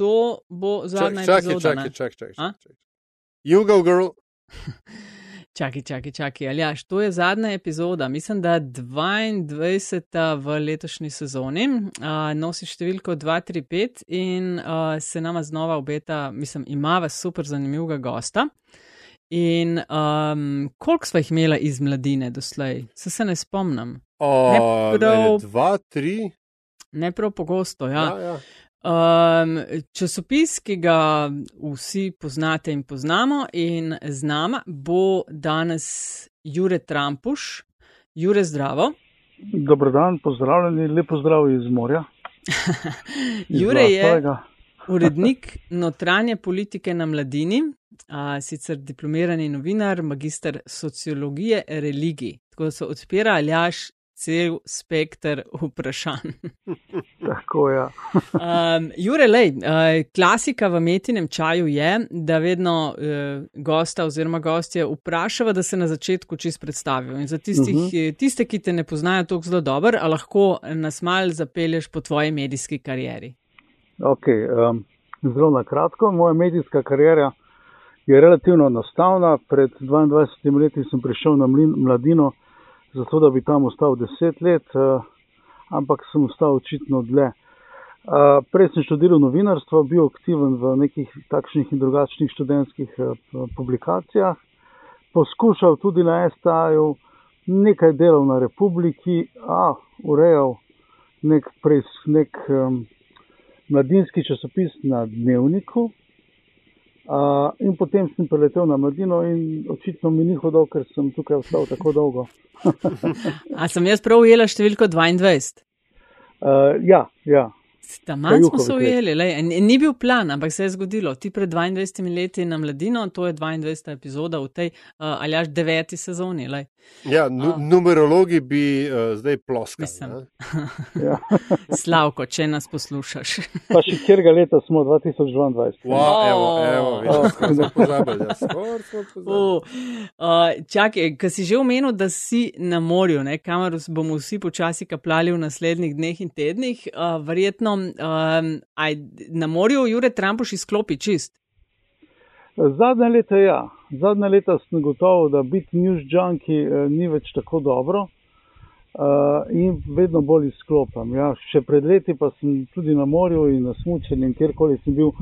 to bo zadnja čakaj, epizoda. čakaj, ne? čakaj, čakaj, A? čakaj. You go, girl. Čakaj, čakaj, čakaj. Aljaš, to je zadnja epizoda, mislim, da 22. v letošnji sezoni. Uh, nosi številko 235 in uh, se nama znova obeta, mislim, imava super zanimivega gosta. In um, koliko sva jih imela iz mladine doslej? Se se ne spomnim. O, prav- ne, dva, tri. Ne prav pogosto, ja. Ja, ja. Um, časopis, ki ga vsi poznate in poznamo, in z nama bo danes Jure Trampuš. Jure, zdravo. Dobro dan, pozdravljeni, lepo zdrav iz morja. iz Jure je urednik notranje politike na mladini, a, sicer diplomirani novinar, magistr sociologije religij. Tako da se odpira aljaš cel spektr vprašanj. Tako ja. Um, Jure, lej, uh, klasika v metinem čaju je, da vedno uh, gosta oziroma gostje vprašava, da se na začetku čist predstavijo. In za tistih, uh Mhm. -huh. tiste, ki te ne poznajo tako zelo dobro, a lahko nas mal zapelješ po tvoji medijski karieri. Okay, um, zelo na kratko, moja medijska karijera je relativno enostavna. Pred 22 leti sem prišel na mlin, mladino, zato da bi tam ostal 10 let, uh, ampak sem ostal očitno dlje. Uh, prej sem študiral novinarstvo, bil aktiven v nekih takšnih in drugačnih študentskih uh, publikacijah, poskušal tudi na STA-ju, nekaj delal na Republiki, a urejal nek, pres, nek um, mladinski časopis na Dnevniku. Uh, in potem sem preletel na mladino, in očitno mi ni hodil, ker sem tukaj ostal tako dolgo. A sem jaz prav ujela številko 22? Uh, ja, ja, Tam manj smo se ujeli, lej, ni bil plan, ampak se je zgodilo. Ti pred 22 leti na mladino, to je 22. epizoda v tej uh, aljaš deveti sezoni. Lej. ja A. numerologi bi uh, zdaj ploskali. Ja. Slavko, če nas poslušaš. Pa še kjerga leta smo 2022. Wow, evo, evo, Oh. vidiš, skoraj smo pozabili. Ja, skoraj smo pozabili. Uh, uh, čakaj, ker si že omenil, da si na morju, ne, kamor bomo vsi počasi kaplali v naslednjih dneh in tednih, uh, verjetno um, aj na morju Jure Trampuš izklopi čist. Zadnja leta ja, zadnja leta sem gotovo, da biti news junkie eh, ni več tako dobro uh, in vedno bolj izklopam. Ja. Še pred leti pa sem tudi na morju in na smučenju in kjerkoli sem bil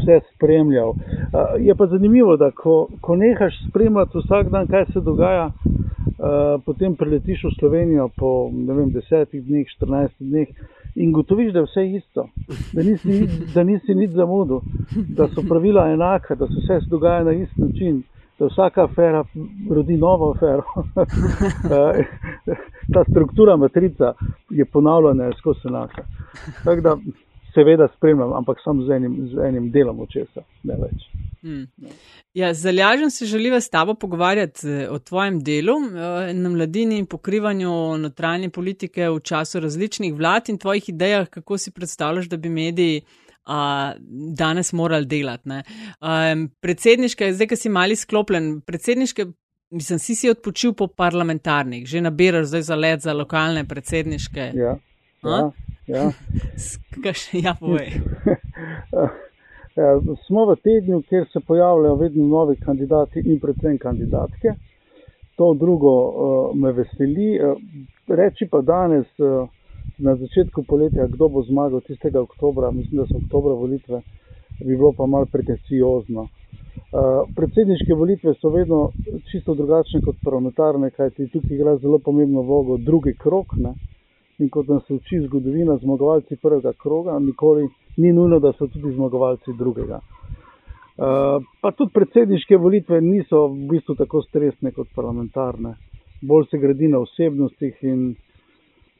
vse spremljal. Uh, je pa zanimivo, da ko, ko nehaš spremljati vsak dan, kaj se dogaja, uh, potem preletiš v Slovenijo po vem, desetih dneh, 14 dneh in gotoviš, da je vse isto, da nisi, da nisi nič zamudil, da so pravila enaka, da se vse dogaja na isti način, da vsaka afera rodi novo afero. Eh, Ta struktura matrica je ponavljana skozi enaka. Tako da seveda spremljam, ampak samo z enim, z enim delom očesa, ne več. Hmm. Ja, z Aljažem se želiva s tabo pogovarjati eh, o tvojem delu eh, na mladini in pokrivanju notranje politike v času različnih vlad in tvojih idejah, kako si predstavljaš, da bi mediji a, danes morali delati. ne. Um, predsedniške, zdaj, ki si mali sklopljen, predsedniške, mislim, si si odpočil po parlamentarnih, že nabiraš zdaj za let za lokalne predsedniške. Ja, ja, ja. Kaš, ja, povej. Ja, smo v tednu, kjer se pojavljajo vedno novi kandidati in predvsem kandidatke. To drugo uh, me veseli. Uh, reči pa danes, uh, na začetku poletja, kdo bo zmagal tistega oktobra, mislim, da so oktobra volitve, bi bilo pa malo pretenciozno. Uh, predsedniške volitve so vedno čisto drugačne kot parlamentarne, kajti tukaj igra zelo pomembno vlogo drugi krok. Ne? In kot nas uči zgodovina, zmagovalci prvega kroga, nikoli ni nujno, da so tudi zmagovalci drugega. Uh, pa tudi predsedniške volitve niso v bistvu tako stresne kot parlamentarne. Bolj se gradi na osebnostih in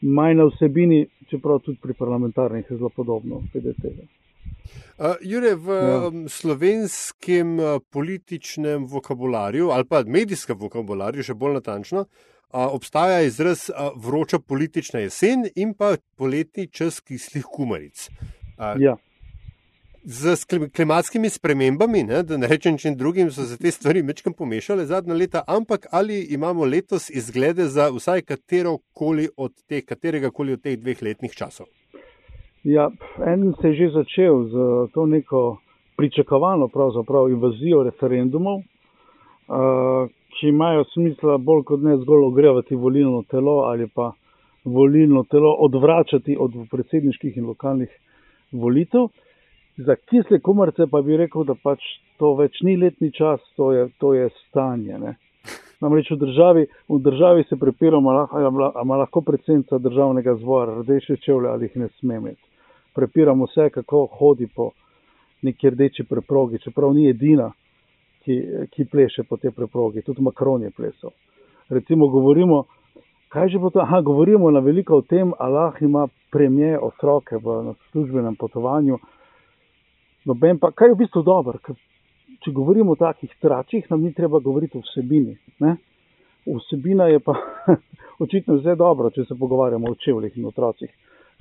manj na vsebini, čeprav tudi pri parlamentarnih je zelo podobno. Uh, Jure, v Ja. slovenskem političnem vokabularju ali pa medijskem vokabularju, še bolj natančno, uh, obstaja izraz uh, vroča politična jesen in pa poletni čas kislih kumaric. Uh, Ja. Z klimatskimi spremembami, ne, da ne rečem čem drugim, so se te stvari mečkam pomešale zadnja leta, ampak ali imamo letos izglede za vsaj katero koli od teh, katerega koli od teh dveh letnih časov? Ja, en se je že začel z to neko pričakovano invazijo referendumov, ki imajo smisla bolj kot ne zgolj ogrevati volilno telo ali pa volilno telo odvračati od predsedniških in lokalnih volitev. Za kisle komarce pa bi rekel, da pač to več ni letni čas, to je, to je stanje. Ne. Namreč v državi, v državi se prepiramo, ali ima lahko predsednica državnega zbora rdeče čevlje ali jih ne sme imeti. Prepiramo vse, kako hodi po neki rdeči preprogi, čeprav ni edina, ki, ki pleše po tej preprogi, tudi Makron je plesal. Recimo govorimo, kaj že bo to, aha, govorimo na veliko o tem, Allah ima premije otroke v službenem potovanju. Noben pa, kaj je v bistvu dobro, če govorimo o takih tračih, nam ni treba govoriti o vsebini. Ne? Vsebina je pa očitno zelo dobro, če se pogovarjamo o čevljih in otrocih,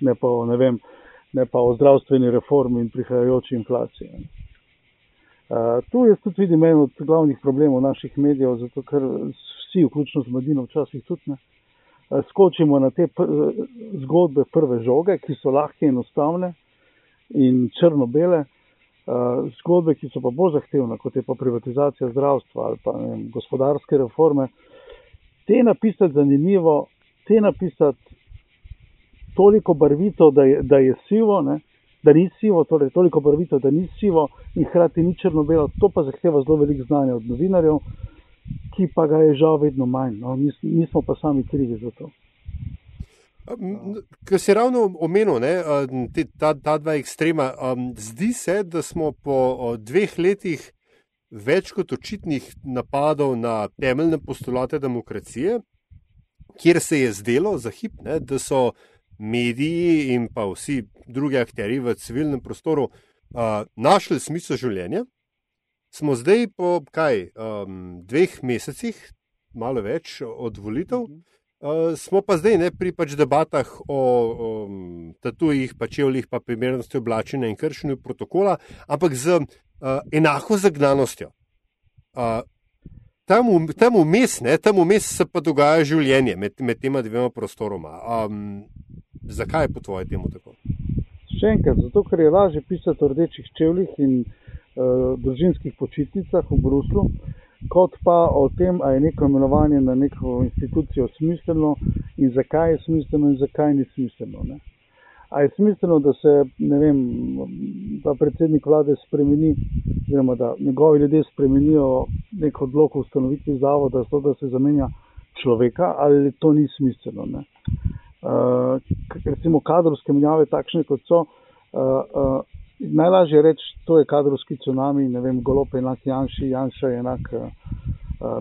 ne pa, o, ne, vem, ne pa o zdravstveni reformi in prihajajoči inflaciji. Uh, tu je tudi, vidim, en od glavnih problemov naših medijev, zato ker vsi, vključno z mladino, včasih tudi ne. Skočimo na te pr zgodbe prve žoge, ki so lahke enostavne in črno-bele, zgodbe, ki so pa bolj zahtevne, kot je pa privatizacija zdravstva ali pa vem, gospodarske reforme, te napisati zanimivo, te napisati toliko barvito, da je, da je sivo, ne? da ni sivo, torej toliko barvito, da ni sivo in hkrati ni črno-belo, to pa zahteva zelo veliko znanja od novinarjev, ki pa ga je žal vedno manj. No? Mi smo pa sami krivi za to. Ker si ravno omenil ne, te, ta, ta dva ekstrema, zdi se, da smo po dveh letih več kot očitnih napadov na temeljne postulate demokracije, kjer se je zdelo za hip, ne, da so mediji in pa vsi drugi akteri v civilnem prostoru uh, našli smisel življenja, smo zdaj po kaj, um, dveh mesecih, malo več od volitev. Uh, smo pa zdaj ne pri pač debatah o, o tatujih, pa čevljih, pa primernosti oblačenja in kršenju protokola, ampak z uh, enako zagnanostjo. Uh, tam vmes, tam vmes se pa dogaja življenje med, med tema dvema prostoroma. Um, zakaj je po tvojem temu tako? Še enkrat, zato ker je lažje pisati o rdečih čevljih in uh, družinskih počitnicah v Bruslu kot pa o tem, ali je neko imenovanje na neko institucijo smiselno in zakaj je smiselno in zakaj ni smiselno. Ne. A je smiselno, da se vem, da predsednik vlade spremeni, oziroma da njegovi ljudje spremenijo nek odlog o ustanovitvi zavoda, zato da se zamenja človeka, ali to ni smiselno. Ne. Uh, recimo kadrovske menjave, takšne kot so, uh, uh, najlažje reči, to je kadrovski tsunami, ne vem, golope enak Janši, Janša je enak uh,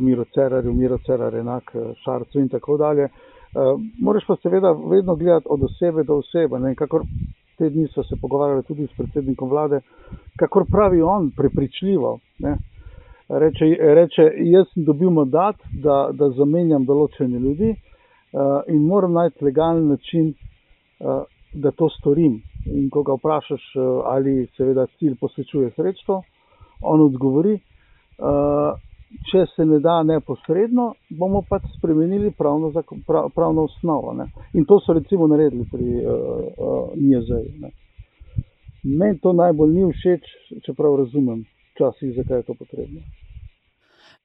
Miro Cerarju, Miro Cerar enak uh, Šarcu in tako dalje. Uh, moraš pa seveda vedno gledati od osebe do osebe. Ne, kakor te dni so se pogovarjali tudi s predsednikom vlade, kakor pravi on, prepričljivo. Ne, reče, reče, jaz sem dobil mandat, da, da zamenjam določene ljudi uh, in moram najti legalen način, uh, da to storim. In ko ga vprašaš, eh, ali seveda cilj posvečuje sredstvo, on odgovori, eh, če se ne da neposredno, bomo pač spremenili pravno, pravno osnovo. Ne. In to so recimo naredili pri uh, uh, NIEZ-u. Meni to najbolj ni všeč, čeprav razumem včasih, zakaj je to potrebno.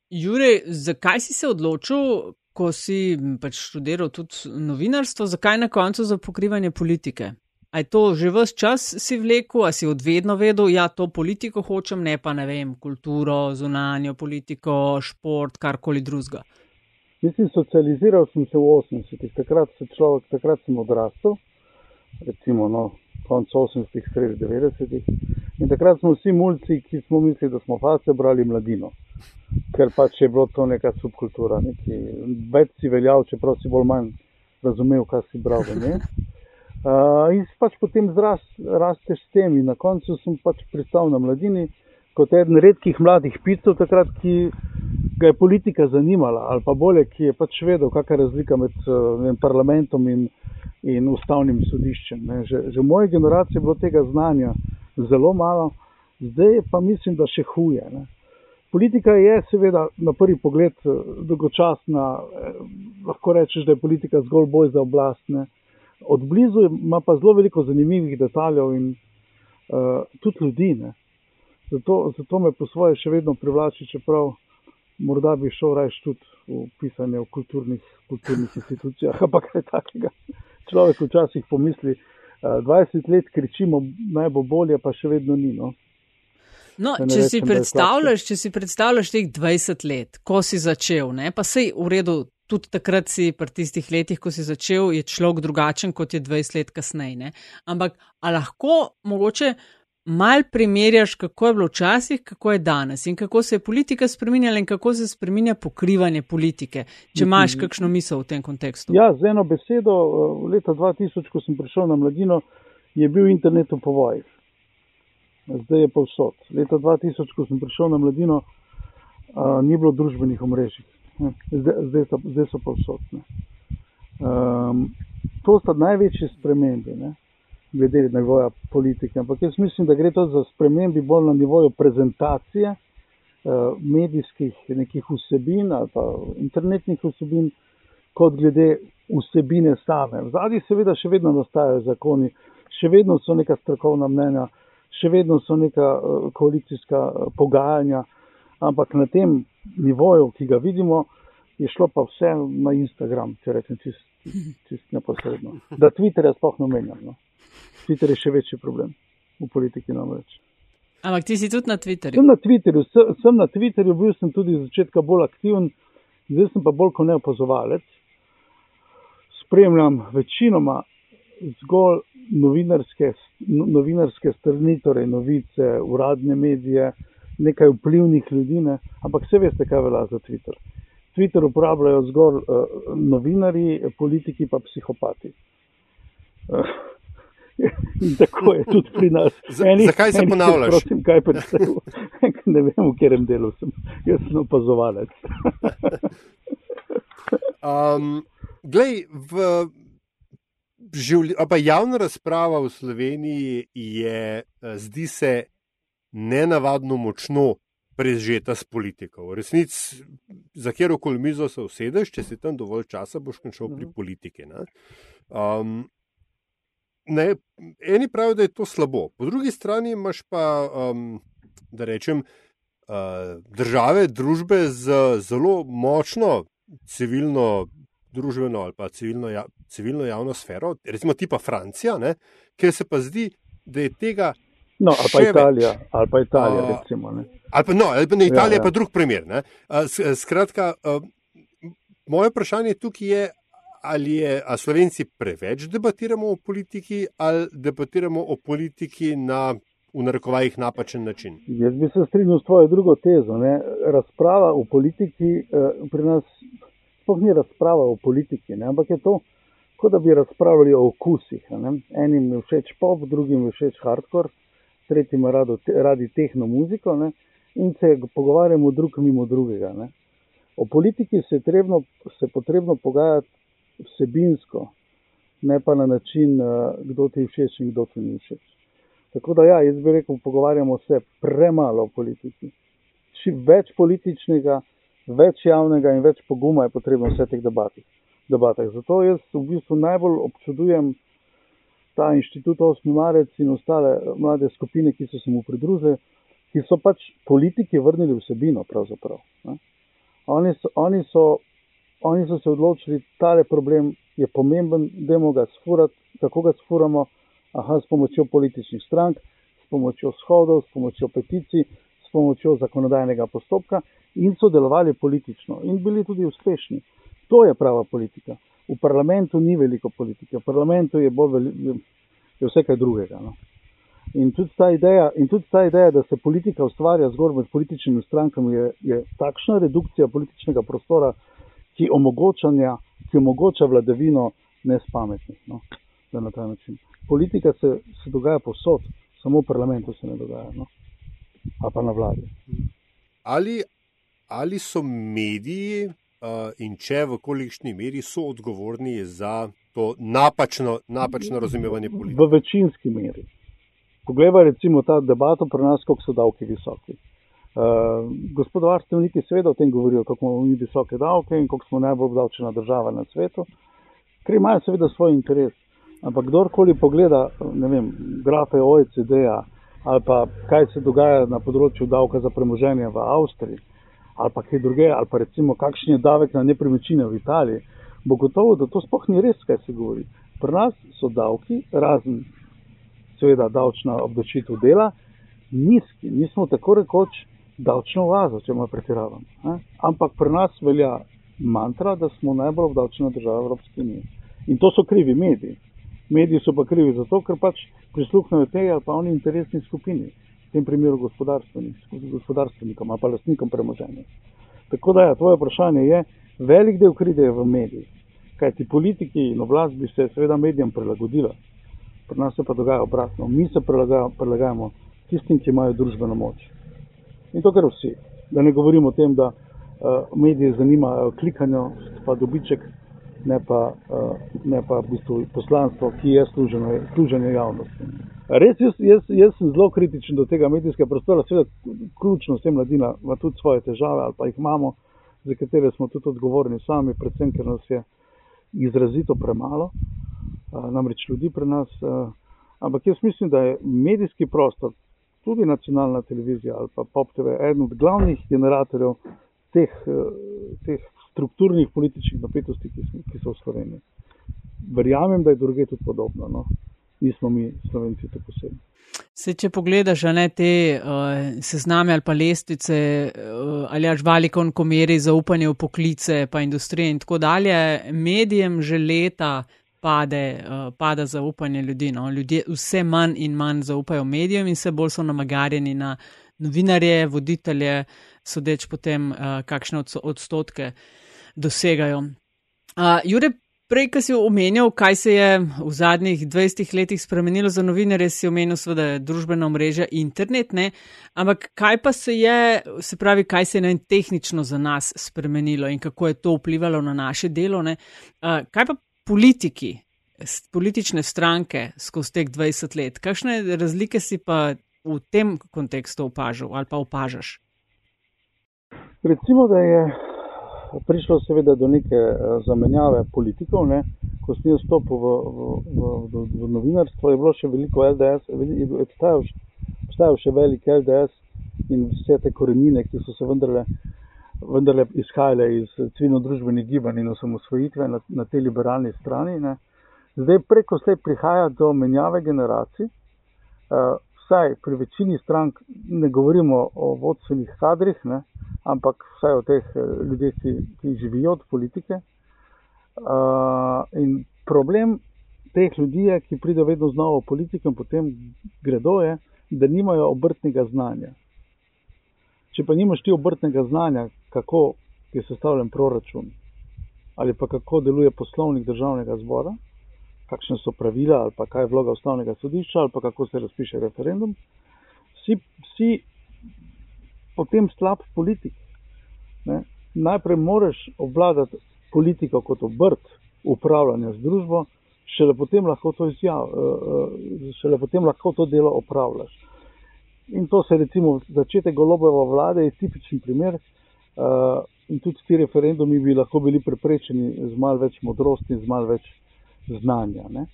Jure, zakaj si se odločil, ko si pač študiral tudi novinarstvo, zakaj na koncu za pokrivanje politike? A je to že vse čas si vlekel, a si odvedno vedel, da ja, to politiko hočem, ne pa ne vem, kulturo, zunanjo politiko, šport, karkoli drugega? Mislim, socializiral sem se v 80-ih, takrat, takrat sem odrastel, recimo no, konec 80-ih, sredi 90-ih. In takrat smo vsi mulci, ki smo mislili, da smo face brali mladino, ker pač je bilo to neka subkultura, neki več si veljal, čeprav si bolj manj razumel, kaj si bral. Uh, in pač potem zrasteš s tem, in na koncu sem pač pristal na mladini kot eden redkih mladih picov, takrat, ki ga je politika zanimala, ali pa bolje, ki je pač vedel, kakšna je razlika med vem, parlamentom in, in ustavnim sodiščem. Že, že v moji generaciji je bilo tega znanja zelo malo, zdaj pa mislim, da še huje. Ne. Politika je seveda na prvi pogled dolgočasna, eh, lahko rečeš, da je politika zgolj boj za oblast. Ne Od blizu ima pa zelo veliko zanimivih detaljev in uh, tudi ljudi. Zato, zato me po svoje še vedno privlači, čeprav morda bi šel raje tudi v pisanje v kulturnih, kulturnih institucijah, ampak kaj takega. Človek včasih pomisli, uh, 20 let kričimo, naj bo bolje, pa še vedno ni. No? No, če, rečem, si če si predstavljaš teh 20 let, ko si začel, ne, pa sej v redu, tudi takrat si pri tistih letih, ko si začel, je človek drugačen kot je 20 let kasneje. Ampak lahko mogoče mal primerjaš, kako je bilo včasih, kako je danes in kako se je politika spremenjala in kako se spremenja pokrivanje politike, če imaš kakšno misel v tem kontekstu. Ja, z eno besedo, leta 2000, ko sem prišel na mladino, je bil internet v povojih zdaj je pa vsot. Leta 2000, ko sem prišel na mladino, a, ni bilo družbenih omrežij, zdaj, so, zdaj so vsot. Um, to sta največje spremembe, ne? glede na nivoja politike. Ampak jaz mislim, da gre to za spremembe bolj na nivoju prezentacije uh, medijskih nekih vsebin ali pa internetnih vsebin, kot glede vsebine same. V zadnjih seveda še vedno nastajajo zakoni, še vedno so neka strokovna mnenja, še vedno so neka uh, koalicijska uh, pogajanja, ampak na tem nivoju, ki ga vidimo, je šlo pa vse na Instagram, če rečem čist, čist neposredno. Da Twitterja sploh ne menjam. No. Twitter je še večji problem v politiki namreč. Ampak ti si tudi na Twitterju? Sem na Twitterju, sem, sem na Twitterju, bil sem tudi iz začetka bolj aktiven, zdaj sem pa bolj kot neopazovalec. Spremljam večinoma zgolj novinarske, no, novinarske strani, torej novice, uradne medije, nekaj vplivnih ljudi, ne? ampak vse veste, kaj velja za Twitter. Twitter uporabljajo zgolj uh, novinari, politiki pa psihopati. Uh, in tako je tudi pri nas. Eni, zakaj se ponavljaš? Prosim, kaj ne vem, v katerem delu sem. Jaz sem opazovalec. um, glej, v življ, javna razprava v Sloveniji je, eh, zdi se, nenavadno močno prežeta s politiko. V resnici, za kjer koli mizo se usedeš, če si tam dovolj časa, boš končal pri mhm. politiki. Ne? Um, ne, eni pravijo, da je to slabo, po drugi strani imaš pa, um, da rečem, uh, države, družbe z zelo močno civilno družbeno ali pa civilno, ja, civilno javno sfero, recimo tipa Francija, ne, ker se pa zdi, da je tega. No, ali pa Italija, ali pa Italija, uh, recimo. Ali pa, no, ali pa ne, Italija ja, ja. pa drug primer. Uh, skratka, uh, moje vprašanje tukaj je, ali je ali Slovenci preveč debatiramo o politiki, ali debatiramo o politiki na. V narekovajih napačen način. Jaz bi se strinjal s tvojo drugo tezo. Ne? Razprava v politiki eh, pri nas sploh ni razprava o politiki, ne? ampak je to, kot da bi razpravljali o okusih. Ne? Enim je všeč pop, drugim je všeč hardcore, tretjim je rado, radi tehno muziko ne? in se pogovarjamo drug mimo drugega. Ne? O politiki se je trebno, se potrebno pogajati vsebinsko, ne pa na način, eh, kdo ti všeč in kdo ti ni všeč. Tako da, ja, jaz bi rekel, pogovarjamo se premalo o politiki. Čim več političnega, več javnega in več poguma je potrebno v vseh teh debatih. debatah. Zato jaz v bistvu najbolj občudujem ta inštitut 8. marec in ostale mlade skupine, ki so se mu pridružili, ki so pač politiki vrnili vsebino. Oni so, oni, so, oni so se odločili, da je problem je pomemben, da je ga sfurati, kako ga sfuramo, aha, s pomočjo političnih strank, s pomočjo shodov, s pomočjo peticij, s pomočjo zakonodajnega postopka in so delovali politično in bili tudi uspešni. To je prava politika. V parlamentu ni veliko politike, v parlamentu je, bolj, je vse kaj drugega. No. In, tudi ideja, in tudi ta ideja, da se politika ustvarja zgolj med političnimi strankami, je, je takšna redukcija političnega prostora, ki, ki omogoča vladavino nespametnih. No, politika se, se dogaja posod, samo v parlamentu se ne dogaja, no, a pa na vladi. Ali, ali so mediji in če v kolikšni meri so odgovorni za to napačno, napačno razumevanje politike? V večinski meri. Poglejmo recimo ta debato pri nas, koliko so davki visoki. Uh, gospodarstveniki seveda o tem govorijo, kako imamo mi visoke davke in koliko smo najbolj obdavčena država na svetu, ker imajo seveda svoj interes. Ampak kdorkoli pogleda, ne vem, grafe OECD-a ali pa kaj se dogaja na področju davka za premoženje v Avstriji ali pa kaj druge, ali pa recimo kakšen je davek na nepremičnine v Italiji, bo gotovo, da to sploh ni res, kaj se govori. Pri nas so davki, razen seveda davčna obdočitev dela, nizki. Mi smo tako rekoč davčno oazo, če malo pretiravam. Eh? Ampak pri nas velja mantra, da smo najbolj obdavčena država Evropske unije. In to so krivi mediji. Mediji so pa krivi zato, ker pač prisluhnejo tej ali pa oni interesni skupini, v tem primeru gospodarstvenikom ali pa lastnikom premoženja. Tako da, ja, tvoje vprašanje je, velik del kride v medijih, kaj ti politiki in oblast bi se seveda medijem prilagodila. Pri nas se pa dogaja obratno. Mi se prilagajamo tistim, ki imajo družbeno moč. In to, kar vsi. Da ne govorimo o tem, da uh, medije zanimajo klikanje, pa dobiček, ne pa, uh, ne pa v bistvu poslanstvo, ki je služeno, služenje javnosti. Res, jaz, jaz, jaz sem zelo kritičen do tega medijskega prostora, seveda, ključno vse mladina ima tudi svoje težave ali pa jih imamo, za katere smo tudi odgovorni sami, predvsem, ker nas je izrazito premalo, namreč ljudi pri nas. Ampak jaz mislim, da je medijski prostor, tudi nacionalna televizija ali pa Pop TV, eden od glavnih generatorjev teh, teh strukturnih političnih napetosti, ki so v Sloveniji. Verjamem, da je druge tudi podobno. No? Nismo mi, slovenci, tako posebni. Se, če pogledaš ne, te uh, sezname ali pa lestvice, uh, ali až valikon, ko meri zaupanje v poklice, pa industrije in tako dalje, medijem že leta pade, uh, pada zaupanje ljudi. No? Ljudje vse manj in manj zaupajo medijem in vse bolj so namagarjeni na novinarje, voditelje, sodeč potem, uh, kakšne odstotke. Dosegajo. Uh, Jure, prej, ki si omenjal, kaj se je v zadnjih 20 letih spremenilo za novinarje, si omenil seveda družbena mreža internet, ne? ampak kaj pa se je, se pravi, kaj se je ne, tehnično za nas spremenilo in kako je to vplivalo na naše delo, uh, kaj pa politiki, politične stranke skozi teh 20 let, kakšne razlike si pa v tem kontekstu opažal ali pa opažaš? Recimo, da je prišlo seveda do neke eh, zamenjave politikov. Ne. Ko sem jaz stopil v, v, v, v, v novinarstvo, je bilo še veliko LDS, obstajal še velik LDS in vse te korenine, ki so se vendarle, vendarle izhajale iz civilno-družbenih gibanj in osamosvojitve na, na tej liberalni strani. Ne. Zdaj preko slej prihaja do menjave generacij. Uh, vsaj pri večini strank ne govorimo o vodstvenih kadrih, ne, ampak vsaj o teh eh, ljudeh, ki, ki živijo od politike. Uh, in problem teh ljudi je, ki pridejo vedno znova v politiko in potem gredo, je, da nimajo obrtnega znanja. Če pa nimaš ti obrtnega znanja, kako je sestavljen proračun ali pa kako deluje poslovnik državnega zbora, kakšne so pravila ali pa kaj je vloga ustavnega sodišča ali pa kako se razpiše referendum, si, si potem slab politik. Ne? Najprej moraš obvladati politiko kot obrt upravljanja z družbo, šele potem lahko to, izjav, eh, eh, šele potem lahko to delo opravljaš. In to se recimo začetek golobove vlade je tipičen primer. Uh, in tudi ti referendumi bi lahko bili preprečeni z malo več modrosti in z malo več znanja. Ne?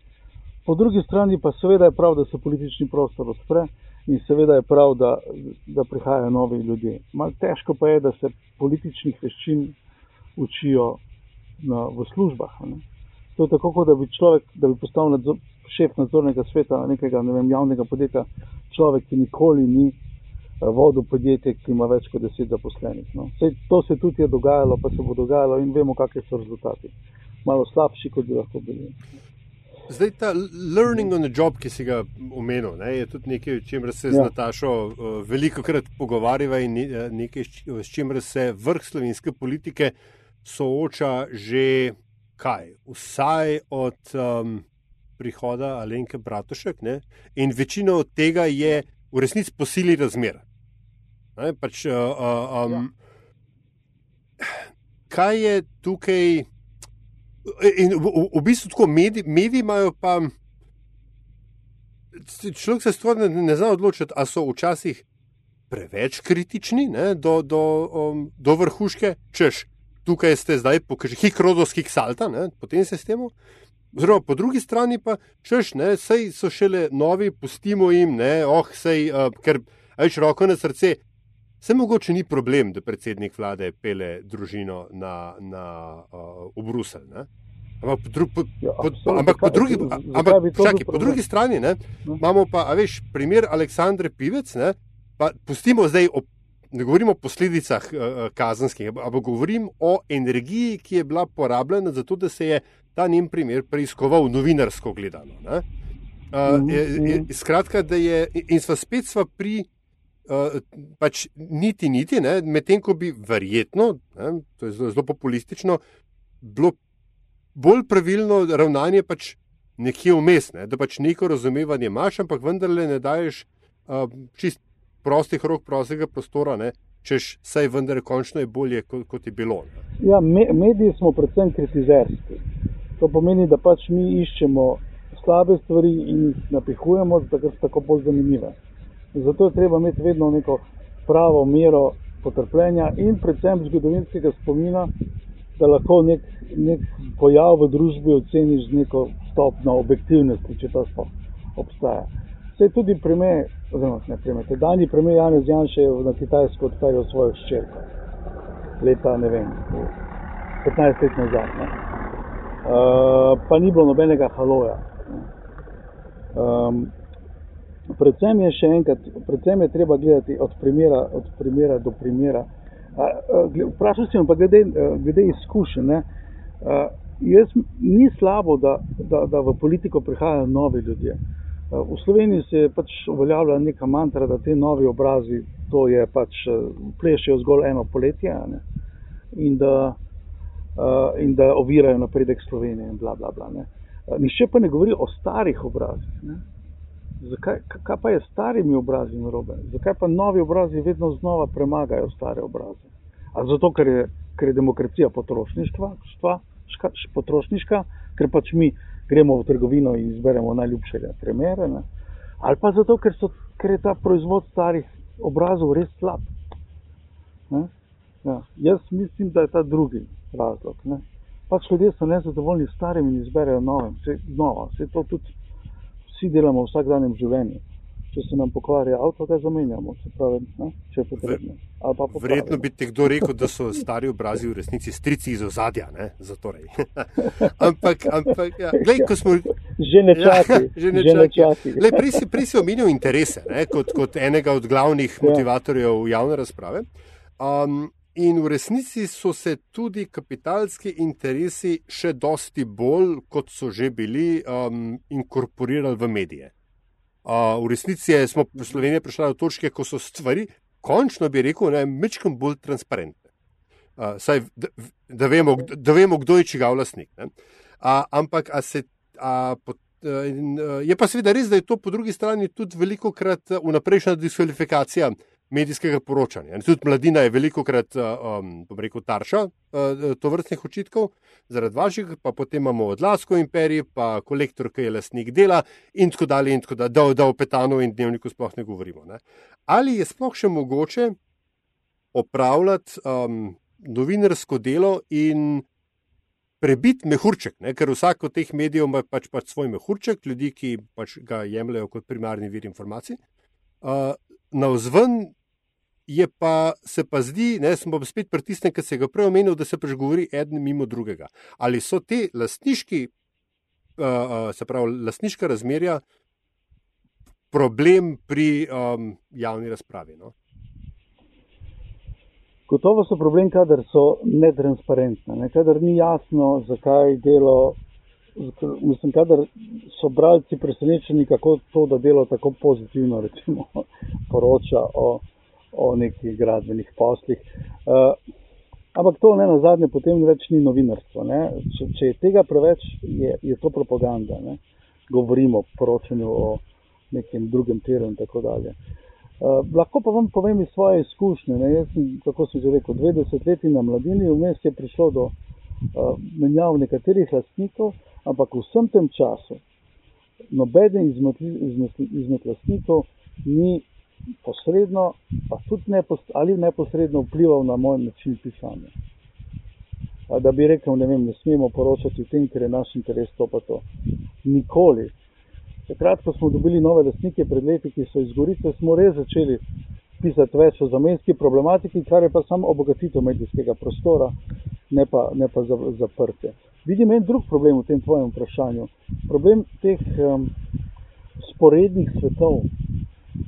Po drugi strani pa seveda je prav, da se politični prostor odpre in seveda je prav, da, da prihajajo novi ljudje. Mal težko pa je, da se političnih veščin učijo na, v službah. Ne? To je tako, kot da bi človek, da bi postal nadzor, šef nadzornega sveta nekega ne vem, javnega podjetja, človek, ki nikoli ni eh, vodil podjetje, ki ima več kot deset zaposlenih. No. Sej, to se tudi je dogajalo, pa se bo dogajalo in vemo, kakšni so rezultati. Malo slabši, kot bi lahko bili. Zdaj ta learning on the job, ki si ga omenil, ne, je tudi nekaj, o čemer se ja. z Natašo uh, veliko krat pogovarjava in uh, nekaj, s čimer se vrh slovenske politike sooča že kaj, vsaj od um, prihoda Alenke Bratušek ne, in večina od tega je v resnici posili razmer. Ne, pač, uh, uh, um, ja. Kaj je tukaj? In v, v, v bistvu tako mediji, mediji imajo pa. Človek se stvar ne, ne zna odločiti, ali so včasih preveč kritični ne, do, do, um, do vrhuške, češ tukaj ste zdaj, pokaži hikrodovski salta, ne, potem se s tem. Oziroma, po drugi strani pa češ, ne, sej so šele novi, pustimo jim, ne, oh, sej, uh, ker, ajš roko na srce, se mogoče ni problem, da predsednik vlade pele družino na, na, uh, v Bruselj. Ampak po, dru, po, ja, po, ampak po drugi, ampak, čaki, po drugi strani ne, no. imamo pa, a veš, primer Aleksandre Pivec, ne, pa pustimo zdaj o. Ne govorim o posledicah uh, kazenskih, ampak govorim o energiji, ki je bila porabljena za to, da se je ta njen primer preiskoval novinarsko gledano. Uh, mm -hmm. Skratka, da je in sva spet sva pri uh, pač niti niti, medtem ko bi verjetno, ne, to je zelo, zelo populistično, bilo bolj pravilno ravnanje pač nekje vmes, ne? da pač neko razumevanje imaš, ampak vendarle ne daješ uh, čist prostih rok, prostega prostora, ne? češ saj vendar končno je bolje, kot, kot je bilo. Ja, me, mediji smo predvsem kritizerski. To pomeni, da pač mi iščemo slabe stvari in jih napihujemo, da so tako bolj zanimive. Zato je treba imeti vedno neko pravo mero potrpljenja in predvsem zgodovinskega spomina, da lahko nek, nek pojav v družbi oceniš z neko stopno objektivnosti, če ta sploh obstaja. Se je tudi primer, oziroma ne primer, tedajni primer Janez Janša je na Kitajsko odpeljal svojo ščerko. Leta, ne vem, 15 let nazaj. Ne. Uh, pa ni bilo nobenega haloja. Um, predvsem je še enkrat, predvsem je treba gledati od primera, od primera do primera. Vprašal sem pa glede, glede izkušenj. Jaz ni slabo, da, da, da v politiko prihajajo novi ljudje. V Sloveniji se je pač uveljavila neka mantra, da te novi obrazi, to je pač plešejo zgolj eno poletje ne? in da, in da ovirajo napredek Slovenije in bla bla bla. Ne? Nihče pa ne govori o starih obrazih. Ne? Zakaj, kaj pa je s starimi obrazi narobe? Zakaj pa novi obrazi vedno znova premagajo stare obraze? A zato, ker je, ker je demokracija potrošništva, štka, ška, potrošniška, ker pač mi gremo v trgovino in izberemo najljubšega premjera, ali pa zato, ker, so, ker je ta proizvod starih obrazov res slab. Ja, jaz mislim, da je ta drugi razlog. Ne? Pač ljudje so nezadovoljni s starim in izberejo novim, vse, nova, vse to tudi vsi delamo v vsakdanjem življenju. Če se nam pokvari avto, ga zamenjamo, pravi, ne, če je potrebno. Verjetno bi ti kdo rekel, da so stari obrazi v resnici strici iz ozadja. ampak, ampak ja. Glej, smo. Že ne časi. Ja, že ne. Lej, prej, si, prej si omenil interese ne, kot, kot enega od glavnih ja. motivatorjev javne razprave. Um, In v resnici so se tudi kapitalski interesi še dosti bolj, kot so že bili, um, inkorporirali v medije. Uh, v resnici je, smo v Sloveniji prišli do točke, ko so stvari, končno bi rekel, nekaj bolj transparentne. Uh, saj, da, da, vemo, da vemo, kdo je čigav lasnik. Uh, ampak se, a, pot, uh, je pa seveda res, da je to po drugi strani tudi veliko krat vnaprejšnja diskvalifikacija medijskega poročanja. In tudi mladina je veliko krat, eh, um, rekel, tarša uh, to vrstnih očitkov, zaradi vaših, pa potem imamo odlasko imperij, pa kolektor, ki je lastnik dela in tako dalje, in tako dalje, da, da o petanu in dnevniku sploh ne govorimo. Ne. Ali je sploh še mogoče opravljati um, novinarsko delo in prebiti mehurček, ne? ker vsak od teh medijev ima pač, pač svoj mehurček, ljudi, ki pač ga jemljajo kot primarni vir informacij. Uh, na vzven je pa se pa zdi, da smo pa spet pritisnjeni, ker se ga prej omenil, da se pač govori eden mimo drugega. Ali so te lastniški, uh, se pravi, lastniška razmerja problem pri um, javni razpravi? No? Gotovo so problem, kadar so netransparentne, ne? kadar ni jasno, zakaj delo. Mislim, kadar so bralci presenečeni, kako to, da delo tako pozitivno, recimo, poroča o, o nekih gradbenih poslih. Uh, ampak to ne na zadnje, potem več ni novinarstvo. Če, če je tega preveč, je, je to propaganda. Ne? Govorimo o poročanju o nekem drugem tiru in tako dalje. Uh, lahko pa vam povem iz svoje izkušnje. Ne? Jaz sem, kako sem že rekel, 20 let na mladini, vmes je prišlo do uh, menjav nekaterih lastnikov, ampak v vsem tem času nobeden izmed, izmed, izmed lastnikov ni posredno, pa tudi neposredno, ali neposredno vplival na moj način pisanja. da bi rekel, ne, vem, ne smemo poročati o tem, ker je naš interes to pa to. Nikoli. Takrat, ko smo dobili nove lastnike pred leti, ki so izgoritve, smo res začeli pisati več o zamenski problematiki, kar je pa samo obogatitev medijskega prostora, ne pa, ne pa zaprte. Vidim en drug problem v tem tvojem vprašanju. Problem teh um, sporednih svetov.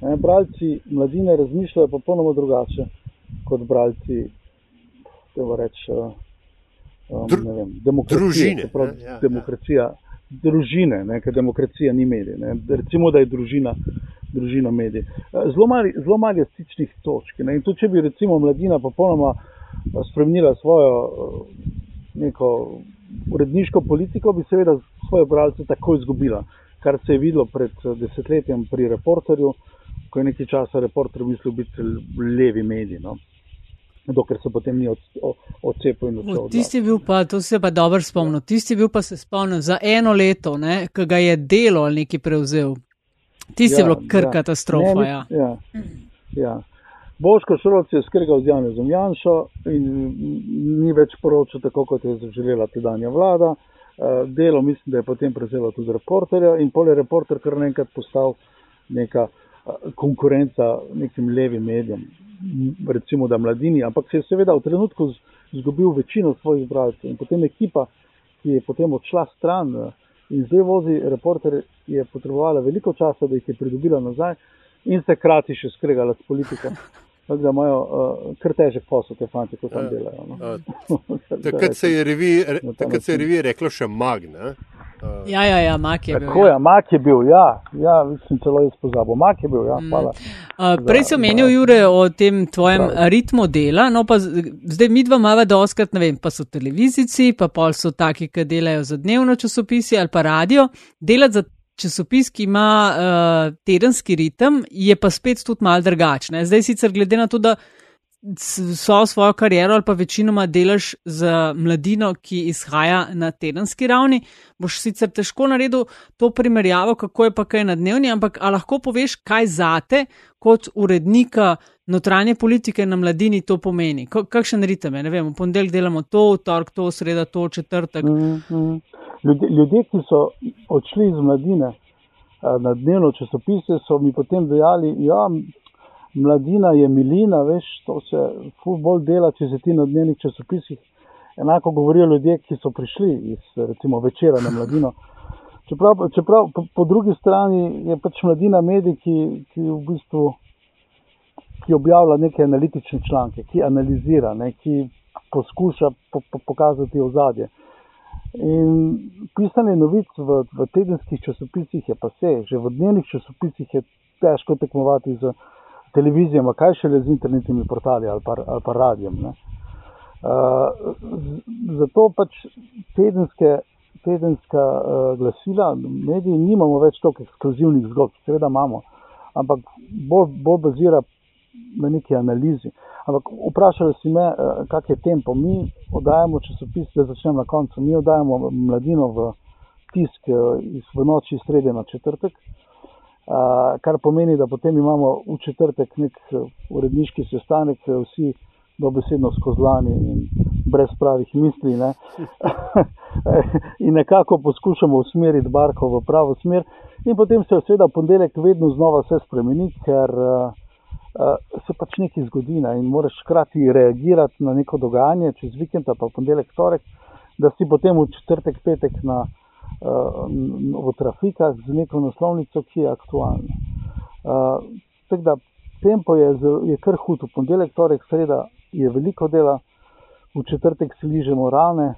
Ne, bralci mladine razmišljajo popolnoma drugače kot bralci, kako reči, um, Dru vem, demokracije. Družine. Pravi, Ja, ja. demokracija, družine, ne, ker demokracija ni medij. Ne. Recimo, da je družina, družina medij. Eh, Zelo malo zelo malo je stičnih točk. Ne. In tudi, če bi recimo mladina popolnoma eh, spremenila svojo eh, neko uredniško politiko, bi seveda svoje bralce takoj izgubila. Kar se je videlo pred eh, desetletjem pri reporterju, ko je nekaj časa reporter mislil biti levi medij. No. Dokler se potem ni odcepil in odšel. Tisti je bil pa, to se pa dobro spomnil, tisti je bil pa se spomnil za eno leto, ki ga je delo ali neki prevzel. Tisti je bilo kar katastrofa. Ne, Ja. ja. Ja. Boško Šroc je skregal z Janezom Janšo in ni več poročal tako, kot je zaželela tedanja vlada. Eh, Delo mislim, da je potem prevzela tudi reporterja in pol je reporter kar naenkrat postal neka konkurenca nekim levim medijem, recimo da mladini, ampak se je seveda v trenutku izgubil večino svojih bralcev in potem ekipa, ki je potem odšla stran in zdaj vozi reporter, je potrebovala veliko časa, da jih je pridobila nazaj in se krati še skregala s politiko. Tako da imajo uh, kar težek posel, te fanti, ko tam Ja. delajo. No. Takrat se je revi, takrat se je revi reklo še Magna. Uh, ja, ja, ja, Mak je bil. Tako ja. je, Mak je bil, ja, ja mislim celo jaz pozabil. Mak je bil, ja, Mm. hvala. Uh, prej si omenil, Jure, o tem tvojem Prav. ritmu dela, no pa zdaj mi dva mava doskrat, ne vem, pa so televizici, pa pol so taki, ki delajo za dnevno časopisi ali pa radio. Delati za časopis, ki ima uh, tedenski ritem, je pa spet tudi mal drugačne. Zdaj sicer glede na to, da s- so svojo kariero ali pa večinoma delaš za mladino, ki izhaja na tedenski ravni, boš sicer težko naredil to primerjavo, kako je pa kaj na dnevni, ampak a lahko poveš, kaj zate kot urednika notranje politike na mladini to pomeni? Ko- Kakšen ritem je? Ne vem, v ponedeljek delamo to, v torek to, v sredo to, v četrtek. Mm, mm. Ljudje, ljudje, ki so odšli iz mladine eh, na dnevno časopise, so mi potem dejali, da mladina je milina, veš, to se bolj dela, če si ti na dnevnih časopisih. Enako govorijo ljudje, ki so prišli iz recimo večera na mladino. Čeprav, čeprav po, po drugi strani je pač mladina medij, ki, ki v bistvu ki objavlja neke analitične članke, ki analizira, ne, ki poskuša po, po, pokazati ozadje. In pisanje novic v, v tedenskih časopisih je pa vse, že v dnevnih časopisih je težko tekmovati z televizijami, kaj šele z internetnimi portali ali pa, ali pa radijem. ne. Uh, zato pač tedenske, tedenska uh, glasila, mediji, nimamo več toliko ekskluzivnih zgodb, seveda imamo, ampak bolj, bolj bazira na neki analizi. Ampak vprašali si me, eh, kak je tempo. Mi oddajamo časopis, da začnem na koncu. Mi oddajamo mladino v tisk eh, iz, v noči iz srede na četrtek, eh, kar pomeni, da potem imamo v četrtek nek eh, uredniški sestanek, eh, vsi dobesedno skozlani in brez pravih misli. Ne? in nekako poskušamo usmeriti barko v pravo smer. In potem se seveda ponedeljek vedno znova vse spremeni, ker uh, se pač nekaj zgodi ne? in moraš hkrati reagirati na neko dogajanje čez vikend, pa ponedeljek, torek, da si potem v četrtek, petek na, v trafikah z neko naslovnico, ki je aktualna. Tako da tempo je, je kar hud, v ponedeljek, torek, sreda je veliko dela, v četrtek si ližemo rane,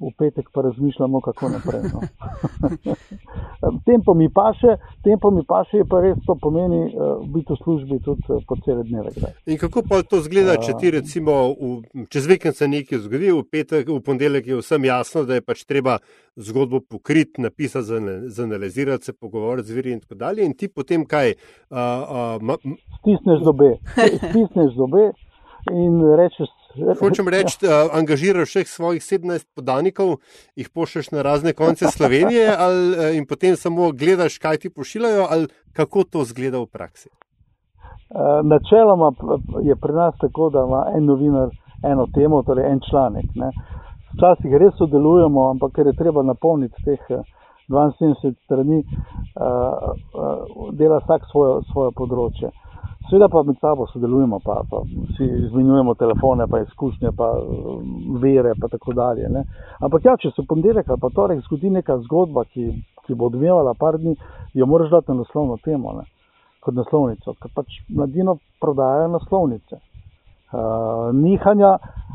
v petek pa razmišljamo, kako naprej. No. tempo mi paše, tempo mi paše, pa res to pomeni uh, biti v službi tudi uh, po cele dneve. Kdaj. In kako pa to zgleda, če ti recimo v, čez vikend se nekaj zgodi, v petek, v ponedeljek je vsem jasno, da je pač treba zgodbo pokriti, napisati, zanalizirati, se pogovoriti z viri in tako dalje. In ti potem kaj? Uh, uh, ma, Stisneš zobe, stisneš zobe in rečeš. Hočem reči, da angažiraš vseh svojih 17 podanikov, jih pošlješ na razne konce Slovenije ali, eh, in potem samo gledaš, kaj ti pošiljajo, ali kako to zgleda v praksi. Eh, Načeloma je pri nas tako, da ima en novinar eno temo, torej en članek. Ne. včasih res sodelujemo, ampak ker je treba napolniti teh 72 strani, dela vsak svojo, svoje področje. Seveda pa med sabo sodelujemo, pa, pa si izmenjujemo telefone, pa izkušnje, pa vere, pa tako dalje. Ne. Ampak ja, če se ponedeljek ali pa torek zgodi neka zgodba, ki, ki bo odmevala par dni, jo moraš dati na naslovno temo, ne, kot naslovnico, ker pač mladino prodajajo naslovnice. Uh, nihanja,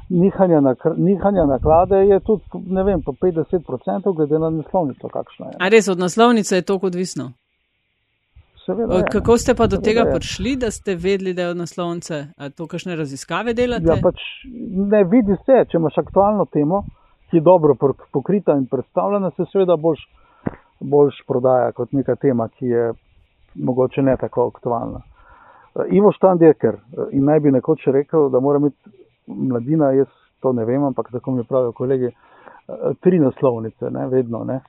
nihanja, na, nihanja naklade je tudi, ne vem, po 50% glede na naslovnico, kakšna je. A res od naslovnice je to odvisno? Seveda, je, Kako ste pa do Seveda tega je. prišli, da ste vedeli, da je naslovnice? A to kakšne raziskave delate? Ja, pač ne vidi se, če imaš aktualno temo, ki je dobro pok- pokrita in predstavljena, se seveda boljš, boljš prodaja kot neka tema, ki je mogoče ne tako aktualna. Eh, Ivo Štandeker eh, in naj bi nekoč rekel, da mora imeti mladina, jaz to ne vem, ampak tako mi pravijo kolegi, eh, tri naslovnice, ne, vedno. Ne.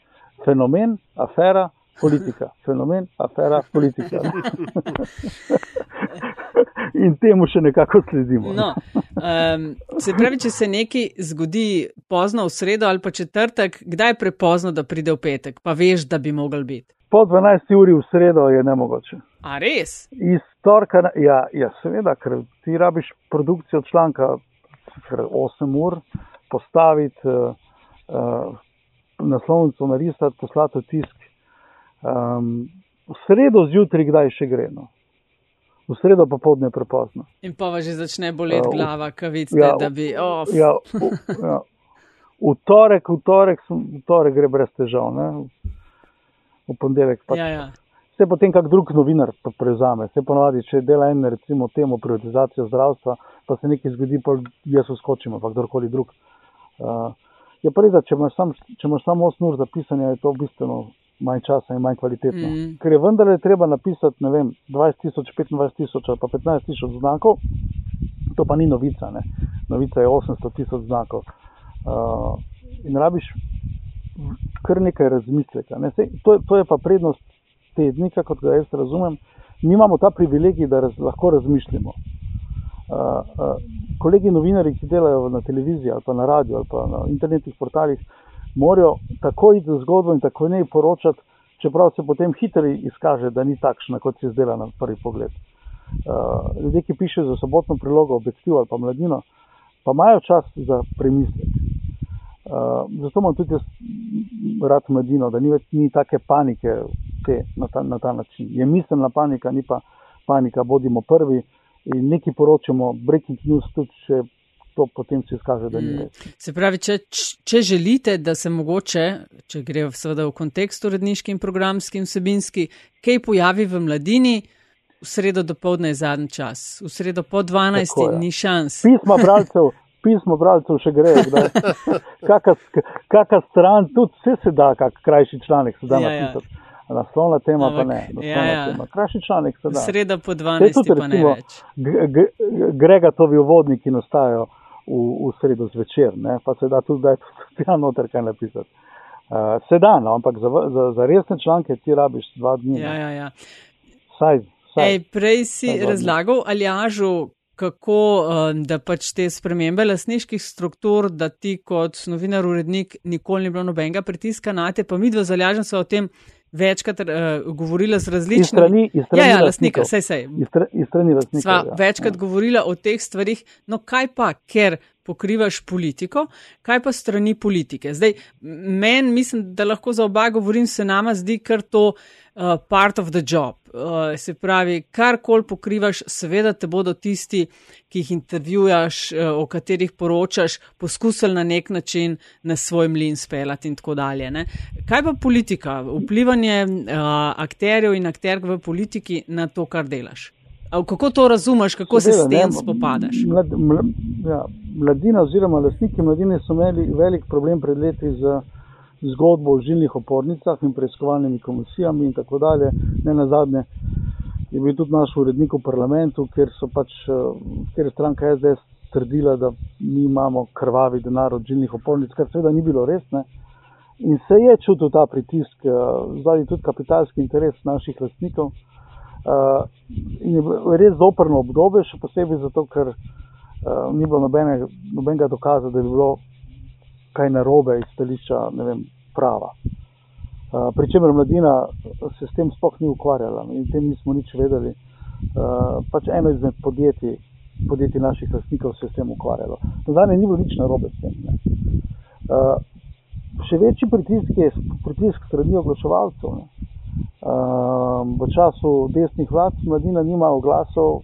Fenomen, afera, politika. Fenomen, afera, politika. in temu še nekako sledimo. No, um, se pravi, če se nekaj zgodi pozno v sredo ali pa četrtek, kdaj je prepozno, da pride v petek, pa veš, da bi mogel biti. Po 12 uri v sredo je nemogoče. A res? Iz torka, ja, ja, seveda, ker ti rabiš produkcijo članka kar 8 ur, postaviti, uh, uh, naslovnico narisati, poslati v tisk. Um, v sredo zjutraj, kdaj še gre. No? V sredo popoldne je prepozno. In pa že začne boleti Ja, v- glava, ko vidite, ja, da bi. Oh, Ja, v, ja. v torek, v torek, v torek gre brez težav, ne? v ponedeljek pa ja, ja. Se potem kak drug novinar prevzame. Se ponovadi, če dela en recimo temo privatizacijo zdravstva, pa se nekaj zgodi, pa jaz uskočim, pa kdorkoli drug. Uh, je pa res, da če imaš sam- samo 8 ur za pisanje, je to bistveno manj časa in manj kvalitetno. Mm. Mm. Ker je vendarle treba napisati, ne vem, 20 tisoč, 25 tisoč ali pa 15 tisoč znakov, to pa ni novica, ne. Novica je 800 tisoč znakov. Uh, in rabiš kar nekaj razmisleka. Ne. Sej, to, to je pa prednost tednika, kot ga jaz razumem. Mi imamo ta privilegij, da raz, lahko razmišljamo. Uh, uh, kolegi novinari, ki delajo na televiziji ali pa na radiju ali pa na internetnih portalih, morajo tako iti za zgodbo in tako ne poročati, čeprav se potem hitro izkaže, da ni takšna, kot se zdela na prvi pogled. Uh, ljudje, ki pišejo za sobotno prilogo, objektiv ali pa mladino, pa imajo čas za premislek. Uh, zato imam tudi jaz rad mladino, da ni več ni take panike te, na, ta, na ta način. Je miselna panika, ni pa panika, bodimo prvi in nekaj poročamo, breaking news, tudi če to potem se izkaže, da ni Mm. res. Se pravi, če, če želite, da se mogoče, če gre seveda v kontekst uredniški in programski in vsebinski, kaj pojavi v mladini, v sredo do povdne je zadnji čas, v sredo po 12. Tako je. ni šans. Pisma bralcev, pismo bralcev še gre, kdaj. Kaka, stran, tudi vse se da, kak krajši članek se da Ja, ja. napisati. Naslovna tema pa Ampak, ne. ja, Naslovna ja. tema. Krajši članek se da. Sreda po Saj 12. tudi, pa ne recimo, več. G- G- Gregatovi uvodniki nastajajo v, v sredo zvečer, ne? pa se da tudi zdaj tja noter kaj napisati. Uh, se da, no, ampak za, za, za resne članke ti rabiš dva dni. Ja, ja, ja. Saj, saj. Ej, prej si Saj razlagal, Aljažu, kako um, da pač te spremembe lasniških struktur, da ti kot novinar, urednik, nikoli ni bilo nobenega pritiska na te, pa mi dva z Aljažem sva o tem večkrat uh, govorila z iz različnimi. strani, iz strani Ja, ja, lastnika, sej, sej. Iz, stra, iz strani lastnikov. Sva ja. večkrat govorila o teh stvarih, no kaj pa, ker pokrivaš politiko, kaj pa strani politike. Zdaj, meni mislim, da lahko za oba govorim, se nama zdi kar to uh, part of the job. Uh, se pravi, karkoli pokrivaš, seveda te bodo tisti, ki jih intervjujaš, uh, o katerih poročaš, poskusili na nek način na svoj mlin spelati in tako dalje. Ne? Kaj pa politika, vplivanje uh, akterjev in akterk v politiki na to, kar delaš? A Kako to razumeš, kako se s Seveda, tem ne, spopadaš? Mlad, mlad, ja, mladina oziroma lastniki mladine so imeli velik problem pred leti z zgodbo o žilnih opornicah in preiskovalnimi komisijami in tako dalje. Ne na zadnje je bil tudi naš urednik v parlamentu, kjer so pač, eh, kjer je stranka SDS trdila, da mi imamo krvavi denar od žilnih opornic, kar seveda ni bilo res. Ne. In se je čutil ta pritisk, eh, zdaj tudi kapitalski interes naših lastnikov. Uh, in je res zoprno obdobje, še posebej zato, ker uh, ni bilo nobene, nobenega dokaza, da bi bilo kaj narobe iz stališča vem, prava. Uh, Pričemer mladina se s tem sploh ni ukvarjala in tem nismo nič vedeli. Uh, pač eno izmed podjetij, podjetij naših lastnikov se je s tem ukvarjalo. Zdaj ni bilo nič narobe s tem. Uh, še večji pritisk je pritisk strani oglaševalcev. Uh, v času desnih vlad mladina nima oglasov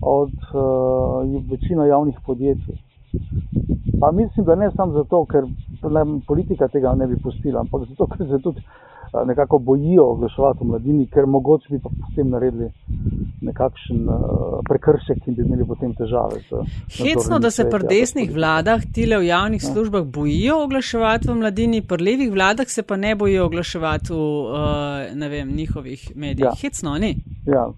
od uh, večine javnih podjetij. Pa mislim, da ne samo zato, ker politika tega ne bi pustila, ampak zato, ker se tudi uh, nekako bojijo oglaševati v mladini, ker mogoče bi pa s tem naredili nekakšen uh, prekršek in bi imeli potem težave. Hecno, da se pri desnih vladah tile v javnih ja. službah bojijo oglaševati v mladini, pri levih vladah se pa ne bojijo oglaševati v uh, vem, njihovih medijih. Ja. Hecno, ni. Ja,